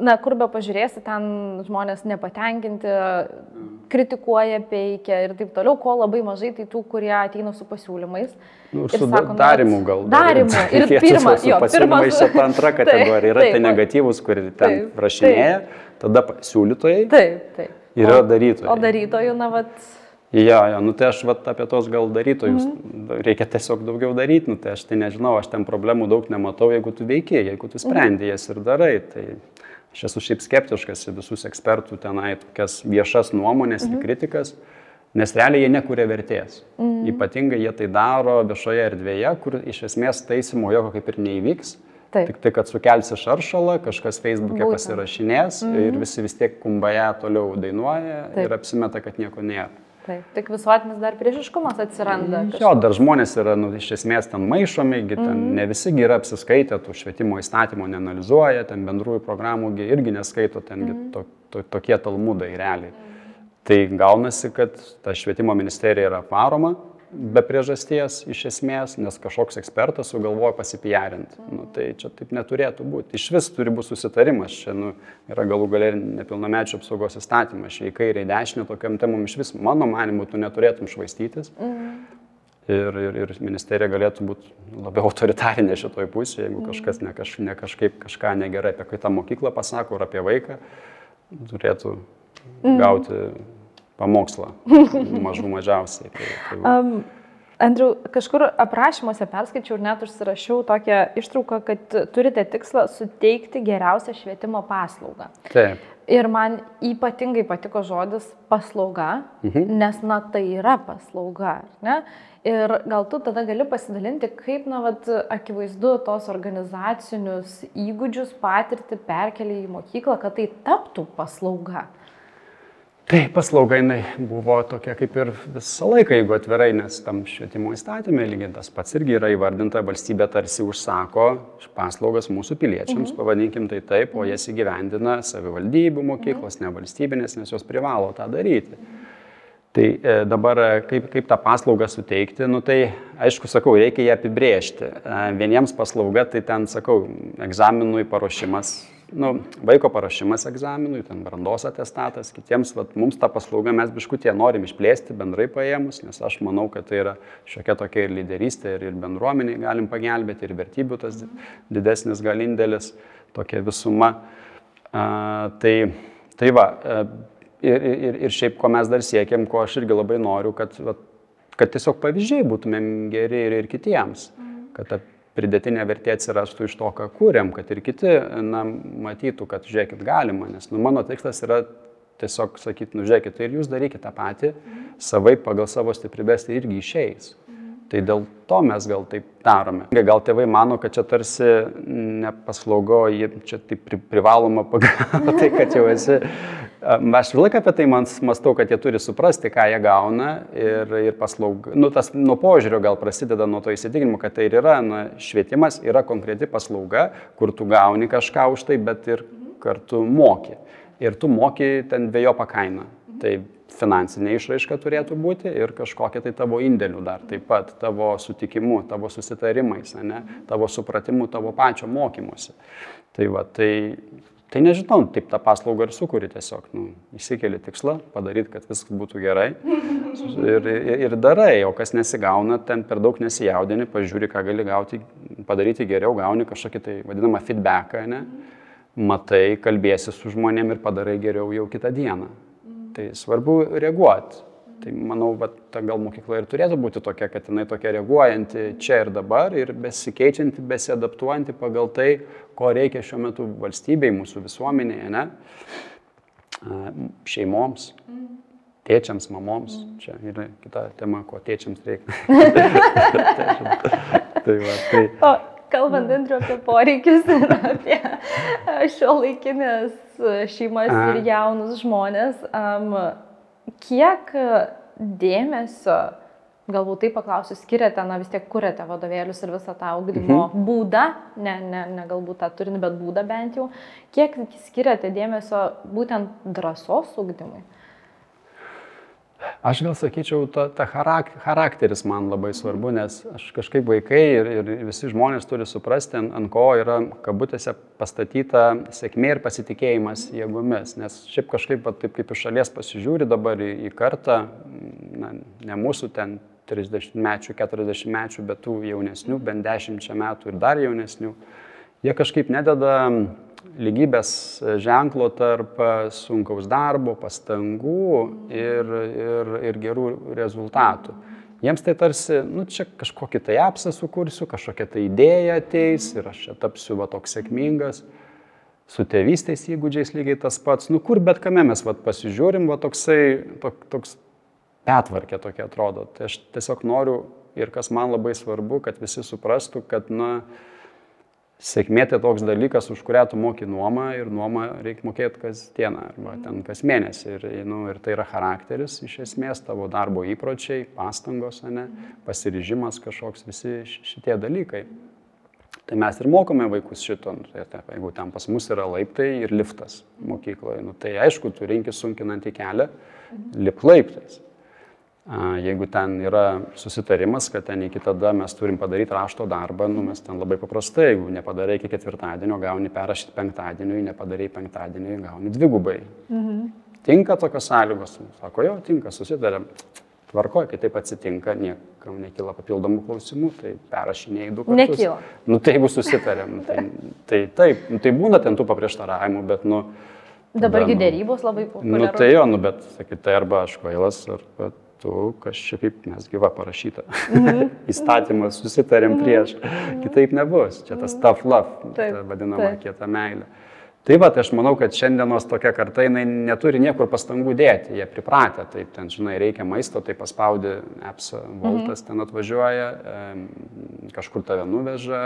na, kur be pažiūrėsi, ten žmonės nepatenkinti, kritikuoja, peikia ir taip toliau, ko labai mažai, tai tų, kurie ateina su pasiūlymais. Nu, ir su sako, darimu gal. Darimu. Ir pirmas, jo, pirmas. Čia ta antra kategorija. Yra taip, tai negatyvus, kur ten taip, rašinėja, taip. tada siūlytojai. Taip, taip. Yra darytojai. O darytojų, na, vat Jo, jo, nu tai aš vat, apie tos gal darytojus, mhm. reikia tiesiog daugiau daryti, nu tai aš tai nežinau, aš ten problemų daug nematau, jeigu tu veikiai, jeigu tu sprendi mhm. jas ir darai. Tai aš esu šiaip skeptiškas į visus ekspertų tenai, tokias viešas nuomonės mhm. ir kritikas, nes realiai jie nekuria vertės. Mhm. Ypatingai jie tai daro viešoje erdvėje, kur iš esmės taisimo jokio kaip ir neįvyks. Taip. Tik tai, kad sukelsi šaršalą, kažkas Facebook'e Būtent. pasirašinės -hmm. ir visi vis tiek kumbaja toliau dainuoja Taip. ir apsimeta, kad nieko nėra. Taip, tik visuotinis dar priešiškumas atsiranda. Kažkas. Jo, dar žmonės yra, nu, iš esmės ten maišomi, ten mm -hmm. ne visi yra apsiskaitę, tų švietimo įstatymo neanalizuoja, ten bendrųjų programų irgi neskaito, ten mm -hmm. to, to, tokie talmudai realiai. Mm -hmm. Tai gaunasi, kad ta švietimo ministerija yra paroma, be priežasties iš esmės, nes kažkoks ekspertas sugalvoja pasipijarinti. Nu, tai čia taip neturėtų būti. Iš vis turi būti susitarimas. Čia nu, yra galų galia ir nepilnamečių apsaugos įstatymas. Kairę, į dešinę tokiam temam iš vis, mano manimu, tu neturėtum švaistytis. Mhm. Ir, ir, ir ministerija galėtų būti labiau autoritarinė šitoj pusėje, jeigu kažkas ne, kaž, ne kažkaip kažką negerai apie tą mokyklą pasako ar apie vaiką, turėtų mhm. gauti pamokslą, mažų mažiausiai. Tai, tai um, Andriu, kažkur aprašymuose perskaičiau ir net užsirašiau tokią ištrauką, kad turite tikslą suteikti geriausią švietimo paslaugą. Taip. Ir man ypatingai patiko žodis paslauga, mhm. nes, na, tai yra paslauga. Ne? Ir gal tu tada gali pasidalinti, kaip, na, vat, akivaizdu tos organizacinius įgūdžius patirti perkelį į mokyklą, kad tai taptų paslauga. Tai paslauga jinai buvo tokia kaip ir visą laiką, jeigu atvirai, nes tam švietimo įstatymė lygiai tas pats irgi yra įvardinta, valstybė tarsi užsako paslaugas mūsų piliečiams, mhm. pavadinkim tai taip, o jas įgyvendina savivaldybių mokyklos, mhm. nevalstybinės, nes jos privalo tą daryti. Tai e, dabar e, kaip, kaip tą paslaugą suteikti, nu tai aišku, sakau, reikia ją apibrėžti. E, vieniems paslauga, tai ten, sakau, egzaminui paruošimas nu, vaiko parašymas egzaminui, ten brandos atestatas, kitiems, vat, mums tą paslaugą mes biškutie norim išplėsti bendrai paėmus, nes aš manau, kad tai yra šiokia tokia ir lyderystė, ir, ir bendruomeniai galim pagelbėti, ir vertybių tas didesnis galindėlis, tokia visuma. A, tai, tai va, ir, ir, ir šiaip, ko mes dar siekiam, ko aš irgi labai noriu, kad, vat, kad tiesiog pavyzdžiai būtumėm geri ir, ir kitiems. kad ta pridėtinė vertė atsirastų iš to, ką kūrėm, kad ir kiti na, matytų, kad žiūrėkit galima, nes nu, mano tikslas yra tiesiog sakyti, nu žiūrėkit, tai ir jūs darykite tą patį, savai pagal savo stiprybės tai irgi išeis. Tai dėl to mes gal taip darome. Gal tėvai mano, kad čia tarsi nepaslaugo, čia taip privaloma pagal tai, kad jau esi. Aš vis laiką apie tai mąstau, kad jie turi suprasti, ką jie gauna ir, ir paslauga. Nu, tas nuo požiūrio gal prasideda nuo to įsitikinimo, kad tai ir yra, na, švietimas yra konkreti paslauga, kur tu gauni kažką už tai, bet ir kartu moki. Ir tu moki ten dviejopą kainą. Tai finansinė išraiška turėtų būti ir kažkokia tai tavo indėlių dar taip pat, tavo sutikimu, tavo susitarimais, ne, tavo supratimu, tavo pačio mokymuose. Tai va, tai, tai nežinau, taip tą paslaugą ir sukuri tiesiog, nu, įsikeli tikslą, padaryti, kad viskas būtų gerai ir, ir, ir darai, o kas nesigauna, ten per daug nesijaudini, pažiūri, ką gali gauti, padaryti geriau, gauni kažkokį tai vadinamą feedbacką, ne, matai, kalbėsi su žmonėm ir padarai geriau jau kitą dieną. Tai svarbu reaguoti. Tai manau, va, ta gal mokykla ir turėtų būti tokia, kad jinai tokia reaguojanti čia ir dabar ir besikeičianti, besiadaptuojanti pagal tai, ko reikia šiuo metu valstybei, mūsų visuomenėje, ne? šeimoms, tėčiams, mamoms. Čia yra kita tema, ko tėčiams reikia. tai va, tai... O, kalbant Andriu apie poreikius ir apie šio laikinės šeimas A. ir jaunus žmonės, um, kiek dėmesio, galbūt taip paklausiu, skiriate, na vis tiek kuriate vadovėlius ir visą tą augdymo mhm. būdą, ne, ne, ne galbūt tą turinį, bet būdą bent jau, kiek skiriate dėmesio būtent drąsos ugdymui? Aš gal sakyčiau, ta, ta charak, charakteris man labai svarbu, nes aš kažkaip vaikai ir, ir visi žmonės turi suprasti, ant, ant ko yra kabutėse pastatyta sėkmė ir pasitikėjimas jėgomis. Nes šiaip kažkaip, va, taip kaip iš šalies pasižiūri dabar į, į kartą, na, ne mūsų ten 30 mečių, 40 mečių, bet tų jaunesnių, bent 10 metų ir dar jaunesnių, jie kažkaip nededa lygybės ženklo tarp sunkaus darbo, pastangų ir, ir, ir gerų rezultatų. Jiems tai tarsi, nu čia kažkokį tai apsą sukursiu, kažkokia tai idėja ateis ir aš čia tapsiu va toks sėkmingas. Su tėvystės įgūdžiais lygiai tas pats, nu kur bet kame mes va pasižiūrim, va toksai, tok, toks petvarkė tokia atrodo. Tai aš tiesiog noriu ir kas man labai svarbu, kad visi suprastų, kad, na, Sėkmė tai toks dalykas, už kurią tu moki nuomą ir nuomą reikia mokėti kas dieną arba ten kas mėnesį. Ir, nu, ir tai yra charakteris iš esmės, tavo darbo įpročiai, pastangos, ne, pasiryžimas kažkoks, visi šitie dalykai. Tai mes ir mokome vaikus šito, nu, tai, jeigu ten pas mus yra laiptai ir liftas mokykloje, nu, tai aišku, tu rinki sunkinantį kelią, lip laiptais. Jeigu ten yra susitarimas, kad ten iki tada mes turim padaryti rašto darbą, nu, mes ten labai paprastai, jeigu nepadarai iki ketvirtadienio, gauni perrašyti penktadieniui, nepadarai penktadieniui, gauni dvigubai. Mhm. Tinka tokios sąlygos? Sako, jo, tinka, susitarėm. Tvarkoja, kai taip atsitinka, niekam nekyla papildomų klausimų, tai perrašinėjai du kartus. Nekyla. Nu, tai jeigu susitarėm, tai, tai taip, nu, tai būna ten tų paprieštaravimų, bet, nu... Dabargi nu, dėrybos labai populiarios. Nu, tai jo, nu, bet, sakyt, tai arba aš kvailas, arba tu, kas čia kaip mes gyva parašyta. Mhm. Įstatymas susitarėm mhm. prieš. Kitaip nebus. Čia tas tough love, ta vadinama kieta meilė. Tai va, tai aš manau, kad šiandienos tokia karta, jinai neturi niekur pastangų dėti, jie pripratę, taip ten, žinai, reikia maisto, tai paspaudi apsą, voltas mhm. ten atvažiuoja, kažkur tave nuveža,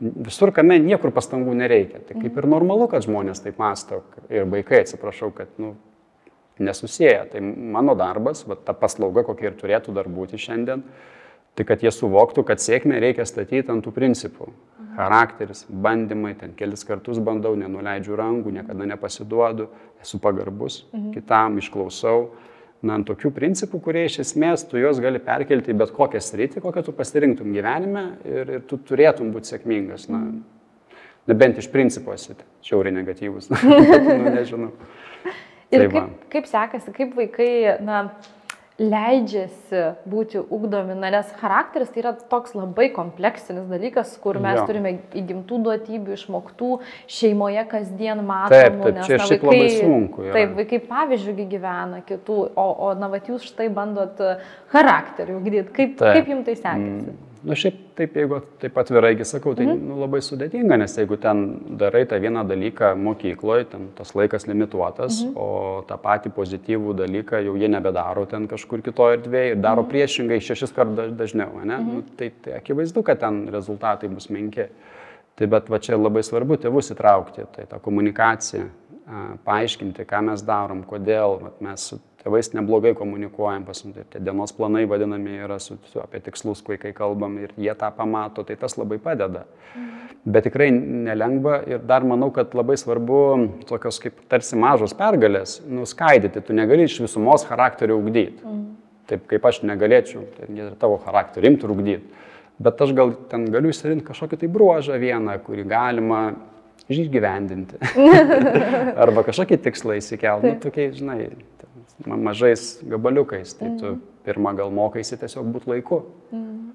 visur kame niekur pastangų nereikia. Tai kaip ir normalu, kad žmonės taip masto ir vaikai, atsiprašau, kad, nu, nesusiję. Tai mano darbas, va, ta paslauga, kokia ir turėtų dar būti šiandien, tai kad jie suvoktų, kad sėkmę reikia statyti ant tų principų. Charakteris, bandymai, ten kelis kartus bandau, nenuleidžiu rankų, niekada nepasiduodu, esu pagarbus mhm. kitam, išklausau. Na, ant tokių principų, kurie iš esmės tu juos gali perkelti į bet kokią sritį, kokią tu pasirinktum gyvenime ir, ir tu turėtum būti sėkmingas. Na, nebent iš principo esi šiauriai negatyvus. nu, nežinau. Ir tai kaip, kaip sekasi, kaip vaikai, na, leidžiasi būti ugdomi, na, nes charakteris tai yra toks labai kompleksinis dalykas, kur mes jo. turime įgimtų duotybių, išmoktų šeimoje kasdien matomų. Taip, taip nes, čia na, vaikai, labai sunku. Yra. Taip, vaikai pavyzdžiui gyvena kitų, o, o na, vat jūs štai bandot charakterį ugdyti. Kaip, taip. kaip jums tai sekasi? Mm. Na nu, šiaip taip, jeigu taip atviraigi sakau, tai mhm. nu, labai sudėtinga, nes jeigu ten darai tą vieną dalyką mokykloje, ten tas laikas limituotas, mhm. o tą patį pozityvų dalyką jau jie nebedaro ten kažkur kitoje erdvėje ir daro mhm. priešingai šešis kartus dažniau, ne? Mhm. Nu, tai, tai akivaizdu, kad ten rezultatai bus menki. Tai bet va čia labai svarbu tėvus įtraukti, tai tą komunikaciją, paaiškinti, ką mes darom, kodėl vat, mes tėvais neblogai komunikuojam, pas mus tie dienos planai vadinami yra su, su apie tikslus, kai kalbam ir jie tą pamato, tai tas labai padeda. Mhm. Bet tikrai nelengva ir dar manau, kad labai svarbu tokios kaip tarsi mažos pergalės nuskaidyti, tu negali iš visumos charakterio ugdyti. Mhm. Taip kaip aš negalėčiau tai ir tavo charakterį imti ir ugdyti. Bet aš gal ten galiu išsirinkti kažkokį tai bruožą vieną, kurį galima išgyvendinti. Arba kažkokį tikslą įsikelti. Nu, tokiai, žinai, mažais gabaliukais. Tai tu mhm. pirmą gal mokaisi tiesiog būti laiku. Mm.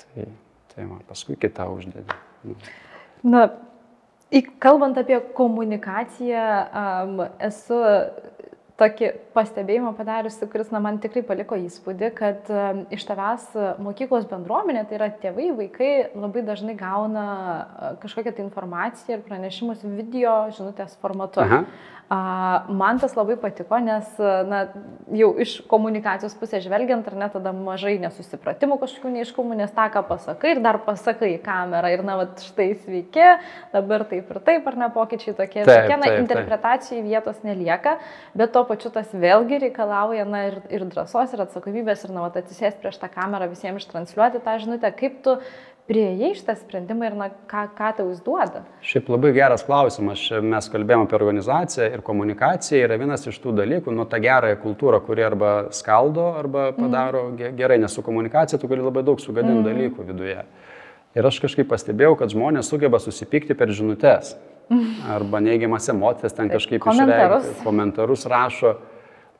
Tai, tai man paskui kitą uždedi. Nu. Na, kalbant apie komunikaciją, um, esu tokį pastebėjimą padariusi, kuris na, man tikrai paliko įspūdį, kad um, iš tavęs mokyklos bendruomenė, tai yra tėvai, vaikai labai dažnai gauna kažkokią tai informaciją ir pranešimus video žinutės formatu. Aha. Man tas labai patiko, nes na, jau iš komunikacijos pusės žvelgiant, ar ne, tada mažai nesusipratimų kažkokių neiškumų, nes tą, ką pasakai ir dar pasakai į kamerą ir, na, va, štai sveiki, dabar taip ir taip, ar ne, pokyčiai tokie, taip, tokie, na, interpretacijai vietos nelieka, bet to pačiu tas vėlgi reikalauja, na, ir, ir drąsos, ir atsakomybės, ir, na, va, atsisės prieš tą kamerą visiems ištranšiuoti tą žinutę, kaip tu prieėjai šitą sprendimą ir na, ką, ką tau jis duoda? Šiaip labai geras klausimas. Mes kalbėjome apie organizaciją ir komunikacija yra vienas iš tų dalykų, nu tą gerąją kultūrą, kuri arba skaldo, arba mhm. padaro mm. gerai, nes su komunikacija tu gali labai daug sugadinti mm. dalykų viduje. Ir aš kažkaip pastebėjau, kad žmonės sugeba susipykti per žinutės. Mhm. Arba neigiamas emocijas ten kažkaip komentarus. išreikšti, komentarus rašo,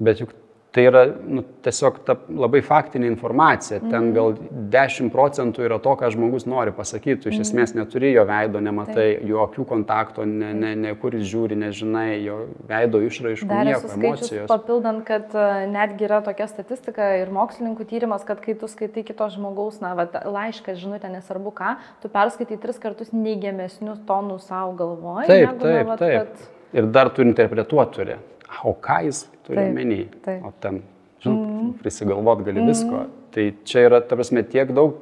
bet juk Tai yra nu, tiesiog ta labai faktinė informacija. Ten mhm. gal 10 procentų yra to, ką žmogus nori pasakyti. Tu iš mhm. esmės neturi jo veido, nematai Taip. jo akių kontakto, ne, ne, ne kur jis žiūri, nežinai jo veido išraiškų, nieko, emocijos. Papildant, kad e, netgi yra tokia statistika ir mokslininkų tyrimas, kad kai tu skaitai kito žmogaus, na, va, laišką, žinutę, nesvarbu ką, tu perskaitai tris kartus neigiamesnius tonus savo galvoje. Taip, negu, taip, na, va, taip. Kad... Ir dar tu interpretuoti turi o ką jis turi omeny. O ten, žinot, mm. prisigalvot gali mm. visko. Tai čia yra, ta prasme, tiek daug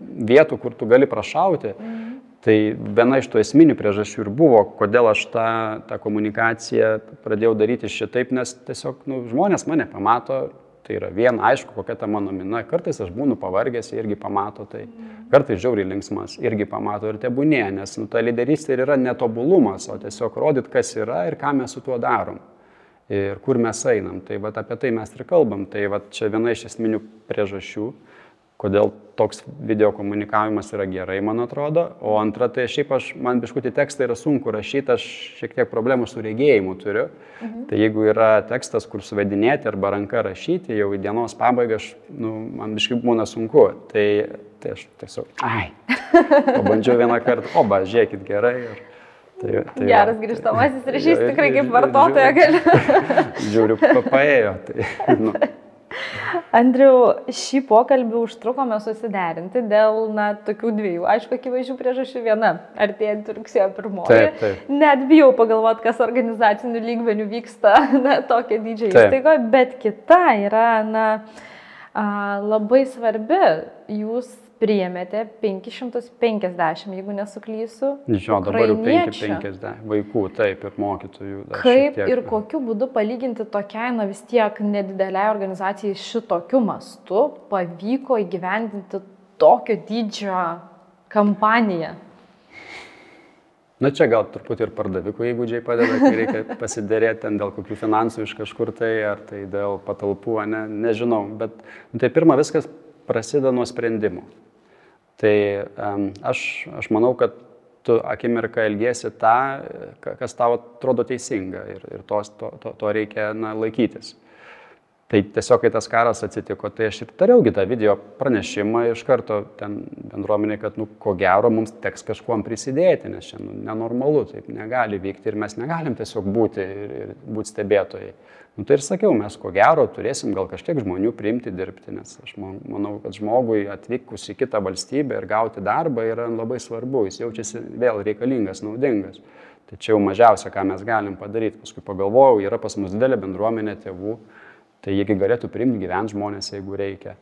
vietų, kur tu gali prašauti. Mm. Tai viena iš tų esminių priežasčių ir buvo, kodėl aš tą, tą komunikaciją pradėjau daryti šitaip, nes tiesiog nu, žmonės mane pamato, tai yra vien aišku, kokia ta mano mina. Kartais aš būnu pavargęs, irgi pamato tai. Kartais žiauriai linksmas, irgi pamato ir tebūnė, nes nu, ta lyderystė yra netobulumas, o tiesiog rodyt, kas yra ir ką mes su tuo darom ir kur mes einam. Tai vat, apie tai mes ir kalbam. Tai vat, čia viena iš esminių priežasčių, kodėl toks video komunikavimas yra gerai, man atrodo. O antra, tai šiaip aš, man biškutį tekstą yra sunku rašyti, aš šiek tiek problemų su regėjimu turiu. Mhm. Tai jeigu yra tekstas, kur suvedinėti arba ranka rašyti, jau į dienos pabaigą, aš, nu, man biškai būna sunku. Tai, tai aš tiesiog, ai, pabandžiau vieną kartą, o, ba, žiūrėkit gerai. Ir... Tai, tai Geras grįžtamasis ryšys tai, tikrai kaip vartotoja gali. Žiūriu, paėjo. Tai, nu. Andriu, šį pokalbį užtrukome susiderinti dėl, na, tokių dviejų, aišku, akivaizdžių priežasčių. Viena, artėjant rugsėjo pirmoji. Taip, taip. Net bijau pagalvoti, kas organizacinių lygmenių vyksta, na, tokia didžiai įstaigoje, bet kita yra, na, a, labai svarbi. Jūs priėmėte 550, jeigu nesuklysiu. Jo, dabar jau 550 vaikų, taip, ir mokytojų. Kaip tiek... ir kokiu būdu palyginti tokiai, na vis tiek nedideliai organizacijai šitokiu mastu pavyko įgyvendinti tokio dydžio kampaniją? Na čia gal truputį ir pardavikų įgūdžiai padeda, kai reikia pasidėrėti ten dėl kokių finansų iš kažkur tai, ar tai dėl patalpų, ne, nežinau. Bet nu, tai pirma viskas prasideda nuo sprendimų. Tai aš, aš manau, kad tu akimirką elgesi tą, kas tau atrodo teisinga ir, ir tos, to, to, to reikia na, laikytis. Tai tiesiog, kai tas karas atsitiko, tai aš ir dariau kitą video pranešimą iš karto ten bendruomenė, kad, nu, ko gero, mums teks kažkuom prisidėti, nes čia nu, nenormalu, taip negali vykti ir mes negalim tiesiog būti ir, ir būti stebėtojai. Nu, tai ir sakiau, mes ko gero turėsim gal kažkiek žmonių priimti dirbti, nes aš manau, kad žmogui atvykus į kitą valstybę ir gauti darbą yra labai svarbu, jis jaučiasi vėl reikalingas, naudingas. Tai čia jau mažiausia, ką mes galim padaryti. Paskui pagalvojau, yra pas mus didelė bendruomenė tėvų Tai jiegi galėtų priimti gyventi žmonės, jeigu reikia.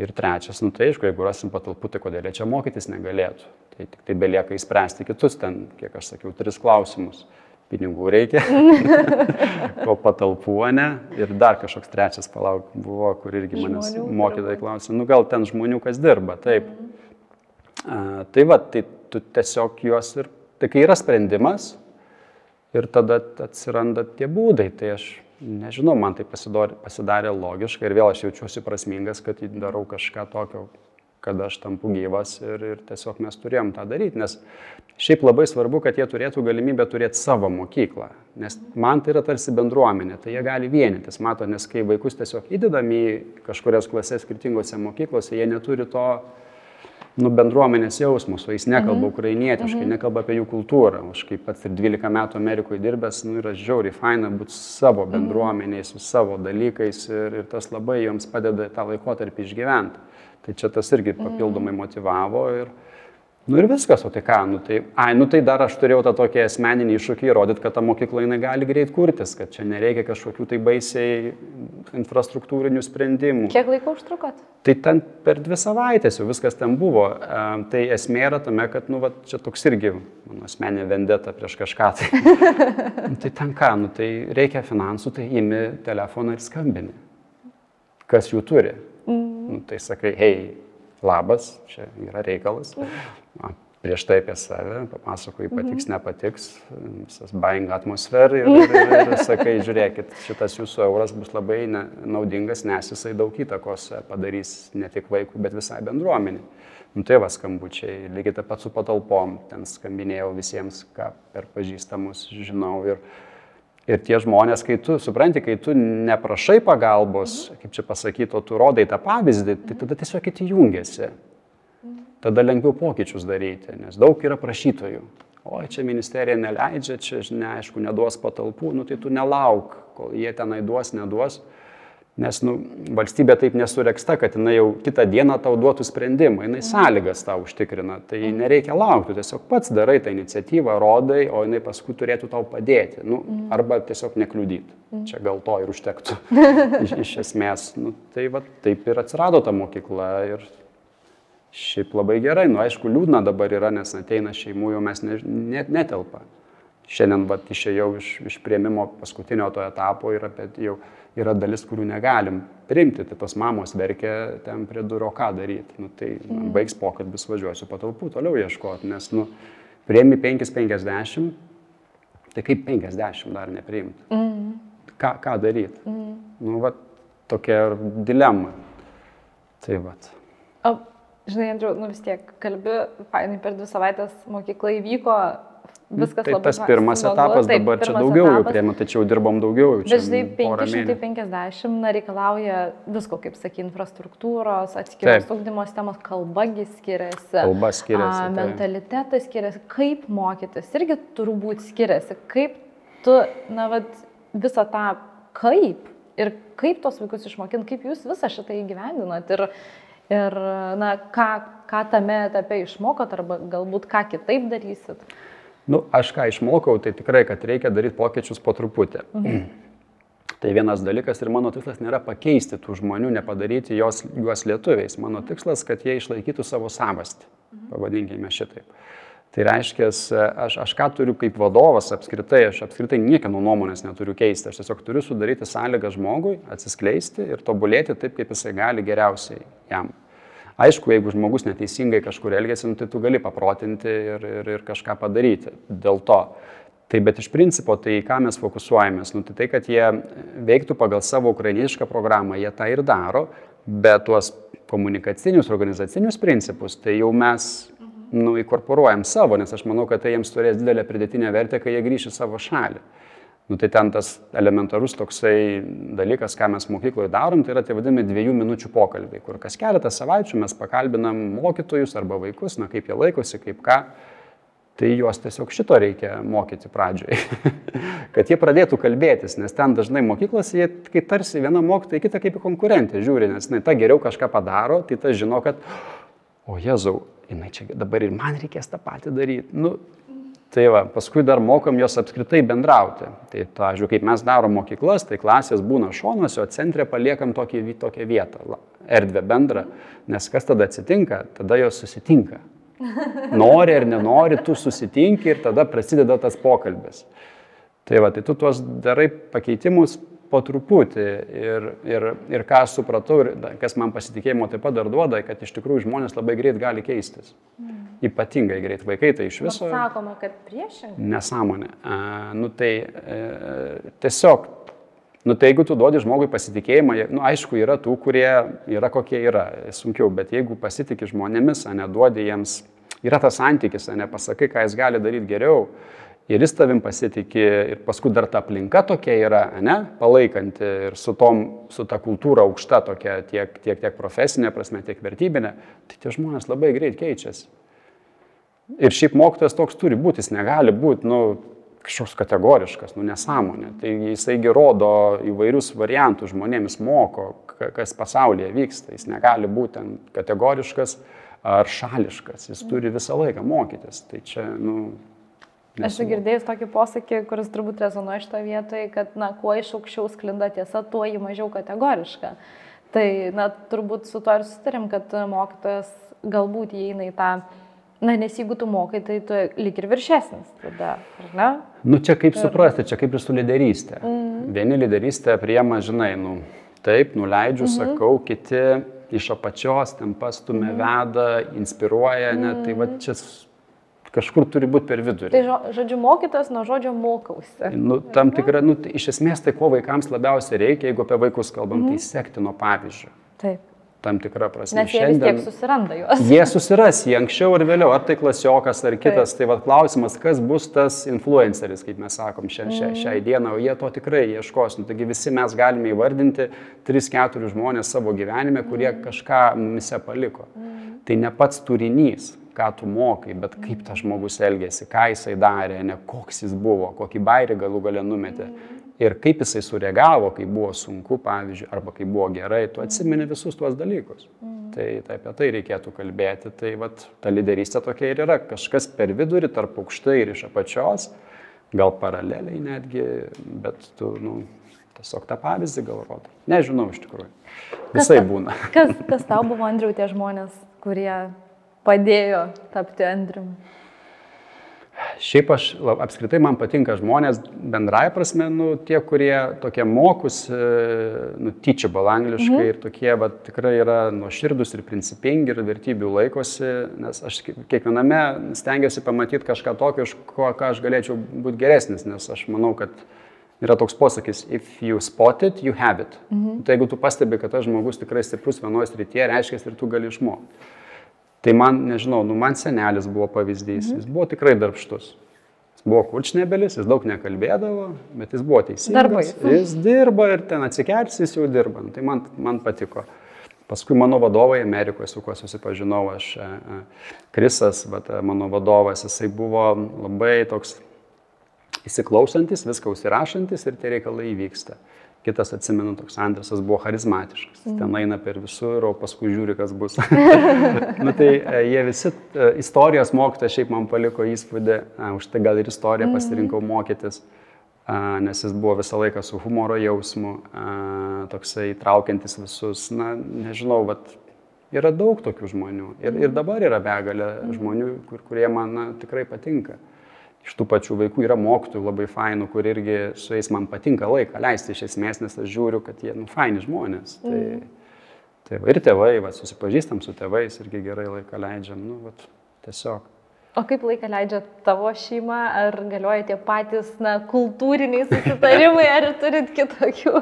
Ir trečias, nu tai aišku, jeigu rasim patalpų, tai kodėl jie čia mokytis negalėtų. Tai tik tai belieka įspręsti kitus ten, kiek aš sakiau, tris klausimus. Pinigų reikia, o patalpų ne. Ir dar kažkoks trečias, palauk, buvo, kur irgi manęs mokytojai klausė, nu gal ten žmonių, kas dirba, taip. Mhm. A, tai va, tai tu tiesiog juos ir, tai kai yra sprendimas ir tada atsiranda tie būdai, tai aš nežinau, man tai pasidarė, pasidarė logiška ir vėl aš jaučiuosi prasmingas, kad darau kažką tokio, kad aš tampu gyvas ir, ir tiesiog mes turėjom tą daryti, nes šiaip labai svarbu, kad jie turėtų galimybę turėti savo mokyklą, nes man tai yra tarsi bendruomenė, tai jie gali vienytis, mato, nes kai vaikus tiesiog įdedami į kažkurias klases skirtingose mokyklose, jie neturi to nu, bendruomenės jausmus, o jis nekalba mhm. ukrainietiškai, mhm. nekalba apie jų kultūrą. Aš kaip pats ir 12 metų Amerikoje dirbęs, nu, yra žiauriai faina būti savo mhm. bendruomeniai, su savo dalykais ir, ir tas labai joms padeda tą laikotarpį išgyventi. Tai čia tas irgi papildomai motivavo ir, Nu ir viskas, o tai ką, nu tai, ai, nu tai dar aš turėjau tą tokį asmeninį iššūkį įrodyti, kad ta mokykla jinai gali greit kurtis, kad čia nereikia kažkokių tai baisiai infrastruktūrinių sprendimų. Kiek laiko užtrukot? Tai ten per dvi savaitės jau viskas ten buvo. Tai esmė yra tame, kad, nu, va, čia toks irgi mano asmeninė vendeta prieš kažką. Tai, tai ten ką, nu tai reikia finansų, tai imi telefoną ir skambini. Kas jų turi? Mm. Nu, tai sakai, hei, labas, čia yra reikalas. Na, prieš tai apie save, papasakoju, patiks, mhm. nepatiks, visas buying atmosfera ir, ir, ir, ir sakai, žiūrėkit, šitas jūsų euras bus labai ne, naudingas, nes jisai daug įtakos padarys ne tik vaikui, bet visai bendruomeniai. Nu tai va skambučiai, lygiai taip pat su patalpom, ten skambinėjau visiems, ką per pažįstamus žinau. Ir, ir tie žmonės, kai tu supranti, kai tu neprašai pagalbos, kaip čia pasakyti, o tu rodai tą pavyzdį, tai tada tiesiog kiti jungiasi tada lengviau pokyčius daryti, nes daug yra prašytojų. O čia ministerija neleidžia, čia neaišku, neduos patalpų, nu tai tu nelauk, kol jie tenai duos, neduos. Nes nu, valstybė taip nesureksta, kad jinai jau kitą dieną tau duotų sprendimą, jinai sąlygas tau užtikrina. Tai mhm. nereikia laukti, tiesiog pats darai tą iniciatyvą, rodai, o jinai paskui turėtų tau padėti. Nu, mhm. arba tiesiog nekliudyti. Mhm. Čia gal to ir užtektų. iš, iš esmės. Nu, tai va, taip ir atsirado ta mokykla ir Šiaip labai gerai, nu aišku, liūdna dabar yra, nes ateina šeimų, jau mes ne, net netelpa. Šiandien vat, išėjau iš, iš prieimimo paskutinio to etapo ir apie, jau yra dalis, kurių negalim priimti, tai tos mamos verkia ten prie durų, ką daryti. Nu, tai mm. baigs pokalbis, važiuosiu patalpų toliau ieškoti, nes nu, prieimi 5-50, tai kaip 50 dar nepriimti. Mm. Ką, ką daryti? Mm. Nu, va, tokia dilema. Tai va. O Žinai, Andriu, nu vis tiek kalbi, fainai per dvi savaitės mokykla įvyko, viskas tai labai tas pirmas smagu, etapas, taip, dabar čia daugiau etapas. jau priemi, tačiau dirbom daugiau. Bet žinai, 550 na, reikalauja visko, kaip sakai, infrastruktūros, atskiros ugdymo sistemos, kalbagi skiriasi. Kalba skiriasi. A, mentalitetas skiriasi, kaip mokytis irgi turbūt skiriasi, kaip tu, na, vad, visą tą kaip ir kaip tos vaikus išmokinti, kaip jūs visą šitą įgyvendinat. Ir, ir na, ką, ką tame etape išmokot arba galbūt ką kitaip darysit? Nu, aš ką išmokau, tai tikrai, kad reikia daryti pokyčius po truputį. Mhm. Tai vienas dalykas ir mano tikslas nėra pakeisti tų žmonių, nepadaryti jos, juos lietuviais. Mano tikslas, kad jie išlaikytų savo savastį, mhm. pavadinkime šitaip. Tai reiškia, aš, aš ką turiu kaip vadovas apskritai, aš apskritai niekieno nuomonės neturiu keisti, aš tiesiog turiu sudaryti sąlygą žmogui atsiskleisti ir tobulėti taip, kaip jisai gali geriausiai jam. Aišku, jeigu žmogus neteisingai kažkur elgesi, nu, tai tu gali paprotinti ir, ir, ir kažką padaryti dėl to. Tai bet iš principo, tai ką mes fokusuojamės, nu, tai tai, kad jie veiktų pagal savo ukrainietišką programą, jie tą ir daro, bet tuos komunikacinius, organizacinius principus, tai jau mes nu, įkorporuojam savo, nes aš manau, kad tai jiems turės didelę pridėtinę vertę, kai jie grįš į savo šalį. Nu, tai ten tas elementarus toksai dalykas, ką mes mokykloje darom, tai yra tie vadinami dviejų minučių pokalbiai, kur kas keletą savaičių mes pakalbinam mokytojus arba vaikus, na kaip jie laikosi, kaip ką. Tai juos tiesiog šito reikia mokyti pradžioj, kad jie pradėtų kalbėtis, nes ten dažnai mokyklose jie, kai tarsi viena mokytoja, kita kaip konkurentė žiūri, nes jinai ta geriau kažką padaro, tai ta žino, kad, o Jėzau, jinai čia dabar ir man reikės tą patį daryti. Nu, Tai va, paskui dar mokam jos apskritai bendrauti. Tai, pavyzdžiui, kaip mes darom mokyklas, tai klasės būna šonuose, o centre paliekam tokį, tokią vietą, erdvę bendrą. Nes kas tada atsitinka? Tada jos susitinka. Nori ar nenori, tu susitinki ir tada prasideda tas pokalbis. Tai va, tai tu tuos darai pakeitimus po truputį ir, ir, ir ką supratau ir kas man pasitikėjimo taip pat dar duoda, kad iš tikrųjų žmonės labai greit gali keistis. Mm ypatingai greit vaikai, tai iš viso. Bet sakoma, kad priešingai. Nesąmonė. A, nu tai e, tiesiog, nu tai jeigu tu duodi žmogui pasitikėjimą, nu aišku, yra tų, kurie yra kokie yra, sunkiau, bet jeigu pasitikė žmonėmis, o neduodi jiems, yra tas santykis, o ne pasakai, ką jis gali daryti geriau. Ir jis tavim pasitikė, ir paskui dar ta aplinka tokia yra, ne, palaikanti ir su, tom, su ta kultūra aukšta tokia, tiek, tiek, tiek profesinė prasme, tiek vertybinė, tai tie žmonės labai greit keičiasi. Ir šiaip mokytojas toks turi būti, jis negali būti, nu, kažkoks kategoriškas, nu, nesąmonė. Tai jisaigi rodo įvairius variantus žmonėmis moko, kas pasaulyje vyksta. Jis negali būti kategoriškas ar šališkas, jis turi visą laiką mokytis. Tai čia, nu, Esu girdėjęs tokį posakį, kuris turbūt rezonuoja šitą vietą, kad, na, kuo iš aukščiau sklinda tiesa, tuo ji mažiau kategoriška. Tai, na, turbūt su to ir sustarim, kad mokytojas galbūt įeina į tą Na, nes jeigu tu mokai, tai tu lik ir viršesnis tada, ar ne? Nu, čia kaip ir... suprasti, čia kaip ir su lyderystė. Mm. Vieni lyderystę priema, žinai, nu, taip, nuleidžiu, mm -hmm. sakau, kiti iš apačios ten pastumė, mm. veda, inspiruoja, mm. net, tai va čia kažkur turi būti per vidurį. Tai žodžiu, mokytas nuo žodžio mokausi. Nu, tam tikra, nu, tai iš esmės tai ko vaikams labiausiai reikia, jeigu apie vaikus kalbam, tai mhm. sekti nuo pavyzdžio. Taip tam tikrą prasme. Nes jie Šiandien, vis tiek susiranda juos. Jie susiras jį anksčiau ar vėliau, ar tai klasiokas, ar kitas. Taip. Tai vad klausimas, kas bus tas influenceris, kaip mes sakom šia, šia, mm. šiai dienai, o jie to tikrai ieškos. Nu, taigi visi mes galime įvardinti 3-4 žmonės savo gyvenime, kurie mm. kažką mumise paliko. Mm. Tai ne pats turinys ką tu mokai, bet kaip tas žmogus elgėsi, ką jisai darė, ne koks jis buvo, kokį bairį galų galę numetė. Ir kaip jisai sureagavo, kai buvo sunku, pavyzdžiui, arba kai buvo gerai, tu atsimeni visus tuos dalykus. Mm. Tai, tai apie tai reikėtų kalbėti. Tai vat, ta lyderystė tokia ir yra. Kažkas per vidurį, tarp aukštai ir iš apačios, gal paraleliai netgi, bet tu, nu, tiesiog tą pavyzdį gal rodai. Nežinau iš tikrųjų. Visai kas, būna. Kas, kas tau buvo, Andriu, tie žmonės, kurie padėjo tapti Andriumi? Šiaip aš apskritai man patinka žmonės bendrąją prasme, nu, tie, kurie tokie mokus, e, nu, teachable angliškai mhm. ir tokie va, tikrai yra nuoširdus ir principingi ir vertybių laikosi, nes aš kiekviename stengiuosi pamatyti kažką tokio, iš ko aš galėčiau būti geresnis, nes aš manau, kad yra toks posakis, if you spot it, you have it. Mhm. Tai jeigu tu pastebi, kad tas žmogus tikrai stiprus vienoje srityje, reiškia ir tu gali išmokti. Tai man, nežinau, nu, man senelis buvo pavyzdys, mhm. jis buvo tikrai darbštus. Jis buvo kurčnebelis, jis daug nekalbėdavo, bet jis buvo teisingas. Darbai. Jis dirba ir ten atsikelsi, jis jau dirba. Nu, tai man, man patiko. Paskui mano vadovai Amerikoje, su kuo susipažinau, aš, e, e, Krisas, bet e, mano vadovas, jisai buvo labai toks įsiklausantis, viską užsirašantis ir tie reikalai įvyksta. Kitas, atsimenu, toks Andresas buvo charizmatiškas. Mm. Ten eina per visur, o paskui žiūri, kas bus. nu, tai e, jie visi, e, istorijos mokytojas šiaip man paliko įspūdį, e, už tai gal ir istoriją mm. pasirinkau mokytis, nes jis buvo visą laiką su humoro jausmu, toksai traukiantis visus, na, nežinau, bet yra daug tokių žmonių. Ir, ir dabar yra begalė mm. žmonių, kur, kurie man na, tikrai patinka iš tų pačių vaikų yra mokytojų labai fainų, kur irgi su jais man patinka laiką leisti iš esmės, nes aš žiūriu, kad jie, nu, faini žmonės. Tai, mm. tai va, ir tėvai, va, susipažįstam su tėvais, irgi gerai laiką leidžiam, nu, va, tiesiog. O kaip laiką leidžia tavo šeima, ar galioja tie patys, na, kultūriniai susitarimai, ar turit kitokių?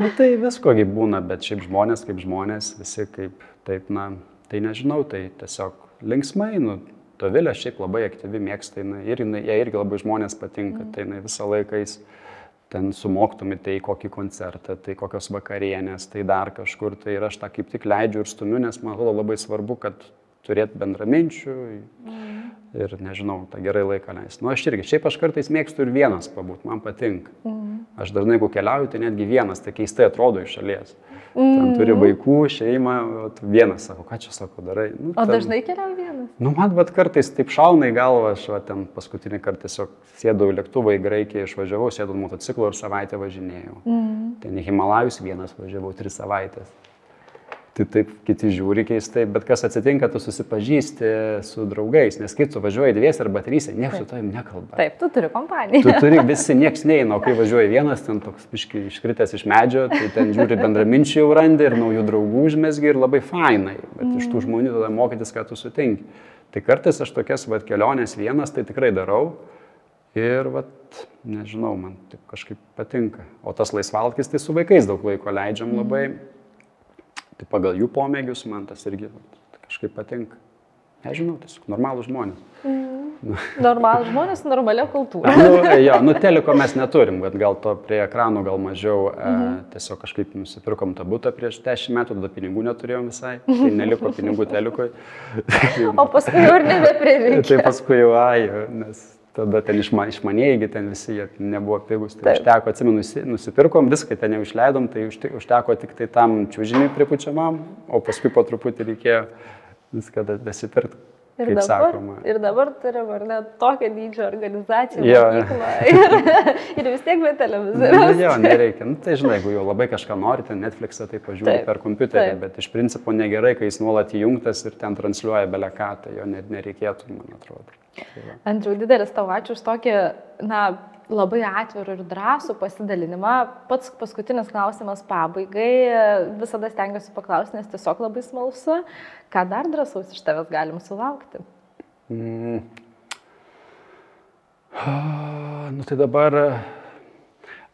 Na, tai viskogi būna, bet šiaip žmonės kaip žmonės, visi kaip, taip, na, tai nežinau, tai tiesiog linksmai, nu, Dovilė šiaip labai aktyvi mėgsta, jinai, ir jinai, jai irgi labai žmonės patinka, mm. tai jinai visą laiką jis. ten sumoktumėte į kokį koncertą, tai kokios vakarienės, tai dar kažkur, tai ir aš tą kaip tik leidžiu ir stumiu, nes man atrodo labai svarbu, kad turėti bendraminčių mm. ir, nežinau, tą gerai laiką leisti. Nu, aš irgi, šiaip aš kartais mėgstu ir vienas pabūt, man patinka. Mm. Aš dažnai, jeigu keliauju, tai netgi vienas, tai keistai atrodo iš šalies. Ten turi mm. vaikų, šeimą, vienas sako, ką čia sako, darai. Nu, o ten, dažnai keliauji vienas? Nu, man bet kartais taip šauna į galvą, aš va, ten paskutinį kartą tiesiog sėdau į lėktuvą į Graikiją, išvažiavau, sėdau motociklo ir savaitę važinėjau. Mm. Ten į Himalajus vienas važiavau tris savaitės tai taip kiti žiūri keistai, bet kas atsitinka, tu susipažįsti su draugais, nes kai tu važiuoji dvies arba trys, niekas su tavim nekalba. Taip, tu turi kompaniją. Tu turi visi, nieks neina, o kai važiuoji vienas, ten toks piški iškritęs iš medžio, tai ten žiūri bendraminčiai jau randi ir naujų draugų užmesgi ir labai fainai, bet mm. iš tų mm. žmonių tada mokytis, ką tu sutinki. Tai kartais aš tokias vat, kelionės vienas tai tikrai darau. Ir, vat, nežinau, man taip kažkaip patinka. O tas laisvalkis, tai su vaikais daug laiko leidžiam labai. Mm Tai pagal jų pomėgius man tas irgi kažkaip patinka. Nežinau, tiesiog normalų žmonės. Mm. Normalų žmonės, normalia kultūra. nu, jo, nu teliko mes neturim, bet gal to prie ekranų gal mažiau. Mm -hmm. e, tiesiog kažkaip nusipirkom tą būtą prieš 10 metų, tada pinigų neturėjom visai, tai neliko pinigų telikoj. o paskui jau ir nebeprireikė. tai paskui jau, ai, nes tada ten išma, išmanėjai, ten visi jie nebuvo pigus. Tai Taip. užteko, atsimenu, nusipirkom, viską ten jau išleidom, tai užteko tik tai tam čiūžiniui pripučiamam, o paskui po truputį reikėjo viską dasipirkti. Ir dabar, sakoma. ir dabar turim, ar ne, tokią dydžią organizaciją. Jo, ir, ir vis tiek be televizoriaus. Nu, jo, nereikia. Nu, tai žinai, jeigu jau labai kažką norite, Netflixą tai pažiūrėti per kompiuterį, taip. bet iš principo negerai, kai jis nuolat įjungtas ir ten transliuoja beleką, tai jo net nereikėtų, man atrodo. Tai Andriu, didelis tau ačiū už tokį, na, labai atvirų ir drąsų pasidalinimą. Pats paskutinis klausimas pabaigai. Visada stengiuosi paklausti, nes tiesiog labai smalsu, ką dar drąsaus iš tavęs galim sulaukti. Mm. Nu tai dabar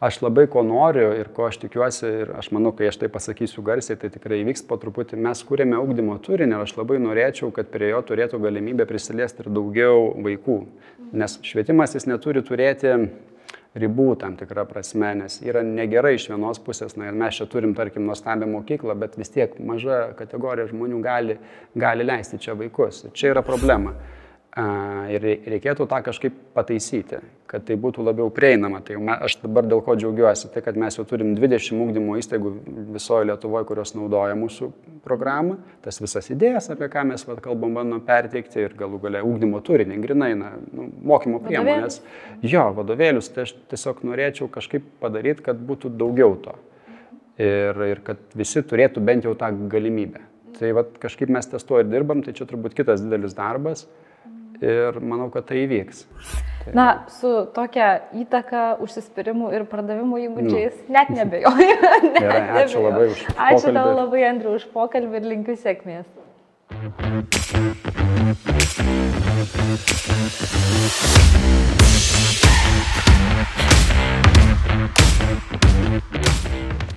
aš labai ko noriu ir ko aš tikiuosi ir aš manau, kai aš tai pasakysiu garsiai, tai tikrai įvyks po truputį. Mes kūrėme augdymo turinį ir aš labai norėčiau, kad prie jo turėtų galimybę prisiliesti ir daugiau vaikų. Nes švietimas jis neturi turėti ribų tam tikrą prasme, nes yra negerai iš vienos pusės, na ir mes čia turim, tarkim, nuostabią mokyklą, bet vis tiek maža kategorija žmonių gali, gali leisti čia vaikus. Čia yra problema. Ir reikėtų tą kažkaip pataisyti, kad tai būtų labiau prieinama. Tai aš dabar dėl ko džiaugiuosi, tai kad mes jau turim 20 ūkdymo įstaigų visoje Lietuvoje, kurios naudoja mūsų programą, tas visas idėjas, apie ką mes vat, kalbam, bandom perteikti ir galų gale ūkdymo turinį, grinai, na, nu, mokymo priemonės. Jo, vadovėlius, tai aš tiesiog norėčiau kažkaip padaryti, kad būtų daugiau to. Ir, ir kad visi turėtų bent jau tą galimybę. Tai vat, kažkaip mes ties to ir dirbam, tai čia turbūt kitas didelis darbas ir manau, kad tai įvyks. Tai... Na, su tokia įtaka, užsispyrimu ir pardavimų įgūdžiais nu. net nebejoju. net Gerai, ačiū labai už pokalbį. Ačiū tau labai, Andriu, už pokalbį ir linkiu sėkmės. Thank you.